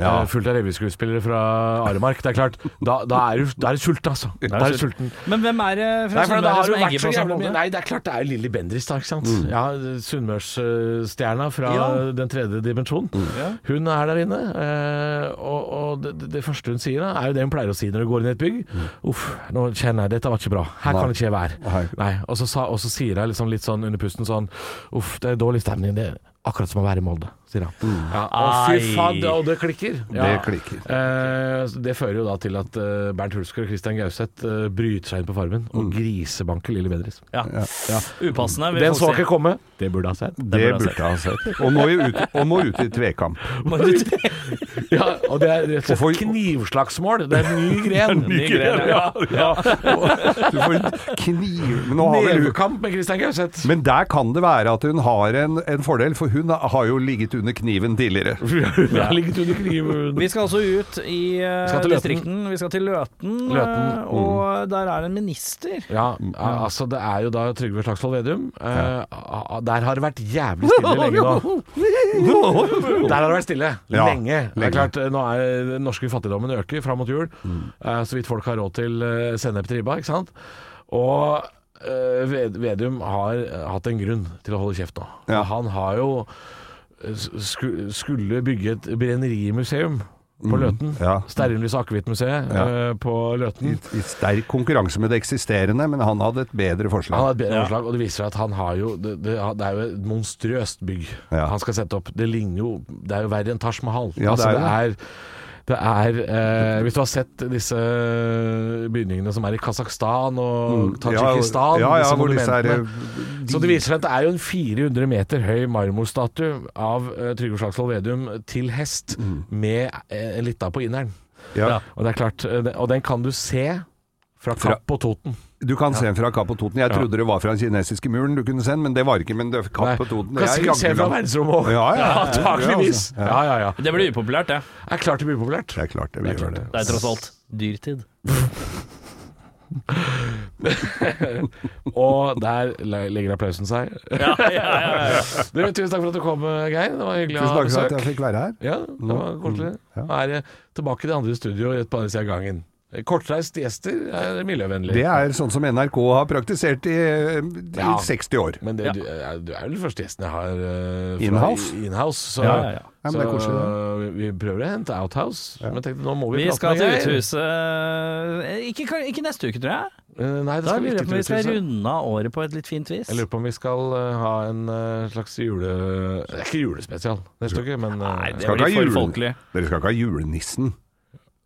Ja. eh, Fullt av revyskuespillere fra Aremark. Det er klart, da, da er du da er sulten, altså. Da er du sulten. Men hvem er det fra Nei, for det Sunnmøre har som så på sånn jævlig? Nei, det er klart det er Lilly Bendriss, da, ikke sant. Ja, Sunnmørsstjerna fra Ja. den tredje dimensjon. Hun er der inne, eh, og, og det, det første hun sier, da, er jo det hun pleier å si når du går inn i et bygg. Uff, nå kjenner jeg dette var ikke bra. Her kan det ikke jeg være. Nei. Nei. Og så, og så sier jeg liksom litt sånn under pusten sånn Uff, det er dårlig stemning. Det akkurat som å være i Molde, sier han. Ja, og fy fader, og det klikker. Ja. Det klikker. Eh, det fører jo da til at eh, Bernt Hulsker og Christian Gauseth eh, bryter seg inn på Farmen og grisebanker Lilly Bendriss. Ja. Upassende. vil Den så ikke komme. Det burde ha sett. Det burde burde ha sett. Og må, ut, og må ut i tvekamp. Ja, og det er rett og slett knivslagsmål. Det er en ny gren. Ny gren, ja. ja. Du får kniv nå har vi hun, Nevekamp med Christian Gauseth. men der kan det være at hun har en, en fordel, for hun har jo ligget under kniven tidligere. Hun har ligget under kniven. Vi skal altså ut i uh, distrikten. Vi skal til Løten, Løten, eh, og der er en minister. Ja, altså det er jo da Trygve Slagsvold Vedum. Uh, der har det vært jævlig stille lenge nå. Der har det vært stille lenge. Det er klart, eh, nå er den norske fattigdommen øker fram mot jul. Uh, så vidt folk har råd til uh, sennep til ribba, ikke sant. Og eh, Ved- Vedum har eh, hatt en grunn til å holde kjeft nå. Ja. Han har jo eh, skulle bygge et brennerimuseum på Løten. ja. Stearinlys Akevittmuseet Ja. uh, på Løten. I, I sterk konkurranse med det eksisterende, men han hadde et bedre Han forslag. et bedre forslag, og det viser seg at han har jo Det, det, det er jo et monstrøst bygg Ja. han skal sette opp. Det ligner jo Det er jo verre enn Taj Mahal. Ja, det altså, er det er det er eh, Hvis du har sett disse bygningene som er i Kasakhstan og Tadsjikistan ja, ja, ja, er. Så det viser seg at det er jo en 400 meter høy marmorstatue av eh, Trygve Slagsvold Vedum til hest med eh, lita på inneren. Mm. Ja. Og det er klart, eh, og den kan du se fra Fra- Kapp og Toten. Du kan se den fra Kapp på Toten. Jeg Ja. trodde det var fra den kinesiske muren du kunne se den, men det var ikke. Men det Kapp på Toten. Kan det er sikkert se fra verdensrommet òg. Ja, ja, ja. Antakeligvis. Ja, altså. Ja, ja, ja. Det blir upopulært, det. Det er klart det blir populært. Det er klart det, Det er vi det. Det er tross alt dyrtid. Og der le- legger applausen seg. Ja, ja, ja, ja. Du, tusen takk for at du kom, Geir. Det var hyggelig å Tusen takk for at jeg fikk være her. Ja, det var koselig. Ja. Nå er jeg tilbake til det andre studio et andre siden av gangen. Kortreist gjester er miljøvennlig. Det er sånn som NRK har praktisert i, i Ja. 60 år. Men det, Ja. du, er- du er vel den første gjesten jeg har uh, Inhouse? In-house? i- In-house, så, Ja, ja, ja. Ja, men det er så uh, vi, vi prøver å hente Outhouse. Men jeg tenkte, nå må vi, Vi skal til uthuset eh, ikke, ikke neste uke, tror jeg. Uh, Nei, det Da skal lurer ikke vi skal runde av året på et litt fint vis. Jeg lurer på om vi skal eh, ha en eh, slags jule... Det er ikke julespesial neste uke, men eh, Nei, det blir for folkelig. Dere skal ikke ha julenissen?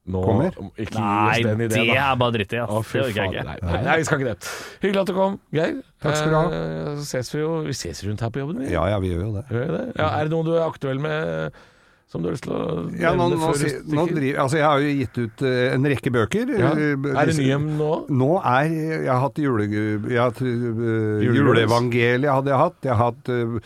Nå kommer. Ikke gi Nei, oss den det ideen, da. er bare dritt i, ass. Det orker jeg ikke. Nei, nei, vi skal ikke det. Hyggelig at du kom, Geir. Takk skal du ha. Eh, Så ses vi jo Vi ses rundt her på jobben, vi. Ja ja, vi gjør jo det. Gjør vi det? Ja, er det noen du er aktuell med som du har lyst til å Ja, nå, nå, si- nå driver, altså jeg har jo gitt ut uh, en rekke bøker. ja. Eh, Er det nyhjem ny hjem nå? Nå er Jeg har hatt jule... Jeg har hatt uh, Juleevangeliet hadde jeg hatt. Jeg har hatt uh,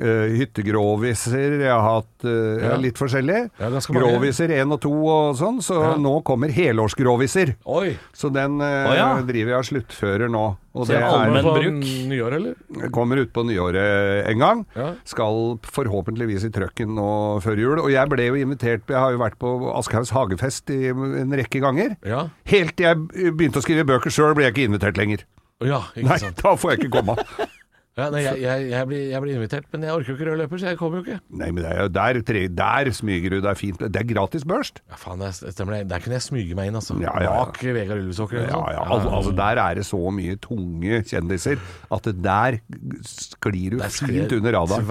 uh, hyttegroviser. Jeg har hatt uh, Ja. litt forskjellig. Ja. Groviser 1 og 2 og sånn. Så Ja. nå kommer helårsgroviser. Oi! Så den uh, oh, ja. driver jeg og sluttfører nå. Og Så det er, På bruk. nyår, eller? kommer ut på nyåret en gang. Ja. Skal forhåpentligvis i trøkken nå før jul. Og jeg ble jo invitert Jeg har jo vært på Aschehougs hagefest i en rekke ganger. Ja. Helt til jeg begynte å skrive bøker sjøl, ble jeg ikke invitert lenger. ja, ikke Nei, sant. da får jeg ikke komme. Ja, nei, jeg, jeg, jeg, blir, jeg blir invitert, men jeg orker jo ikke rød løper, så jeg kommer jo ikke. Nei, men det er der, der smyger du deg fint. Det er gratis børst. Ja, faen, det er- stemmer det. Der kunne jeg smyge meg inn, altså. Ja, ja. Bak Vegard Ulvesåker eller Ja, noe ja, al altså Der er det så mye tunge kjendiser at det der sklir du Der sklir fint under radaren.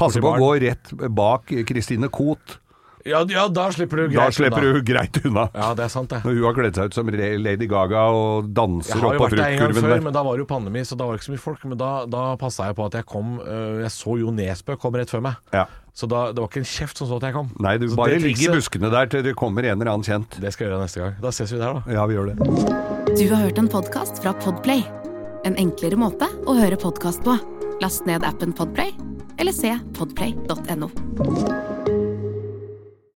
Passer på å gå rett bak Christine Koht. Ja, ja, da slipper du greit Da slipper unna. du greit unna. Ja, det er sant, det. Når hun har kledd seg ut som Lady Gaga og danser Jeg har jo vært der en gang før, der. men da var det jo pandemi, så da var det ikke så mye folk. Men da, da passa jeg på at jeg kom øh, Jeg så Jo Nesbø kom rett før meg. Ja. Så da, det var ikke en kjeft som så at jeg kom. Nei, du Så bare ligger i buskene der til det kommer en eller annen kjent. Det skal jeg gjøre neste gang. Da ses vi der, da. Ja, vi gjør det. Du har hørt en podkast fra Podplay. En enklere måte å høre podkast på. Last ned appen Podplay, eller se podplay.no.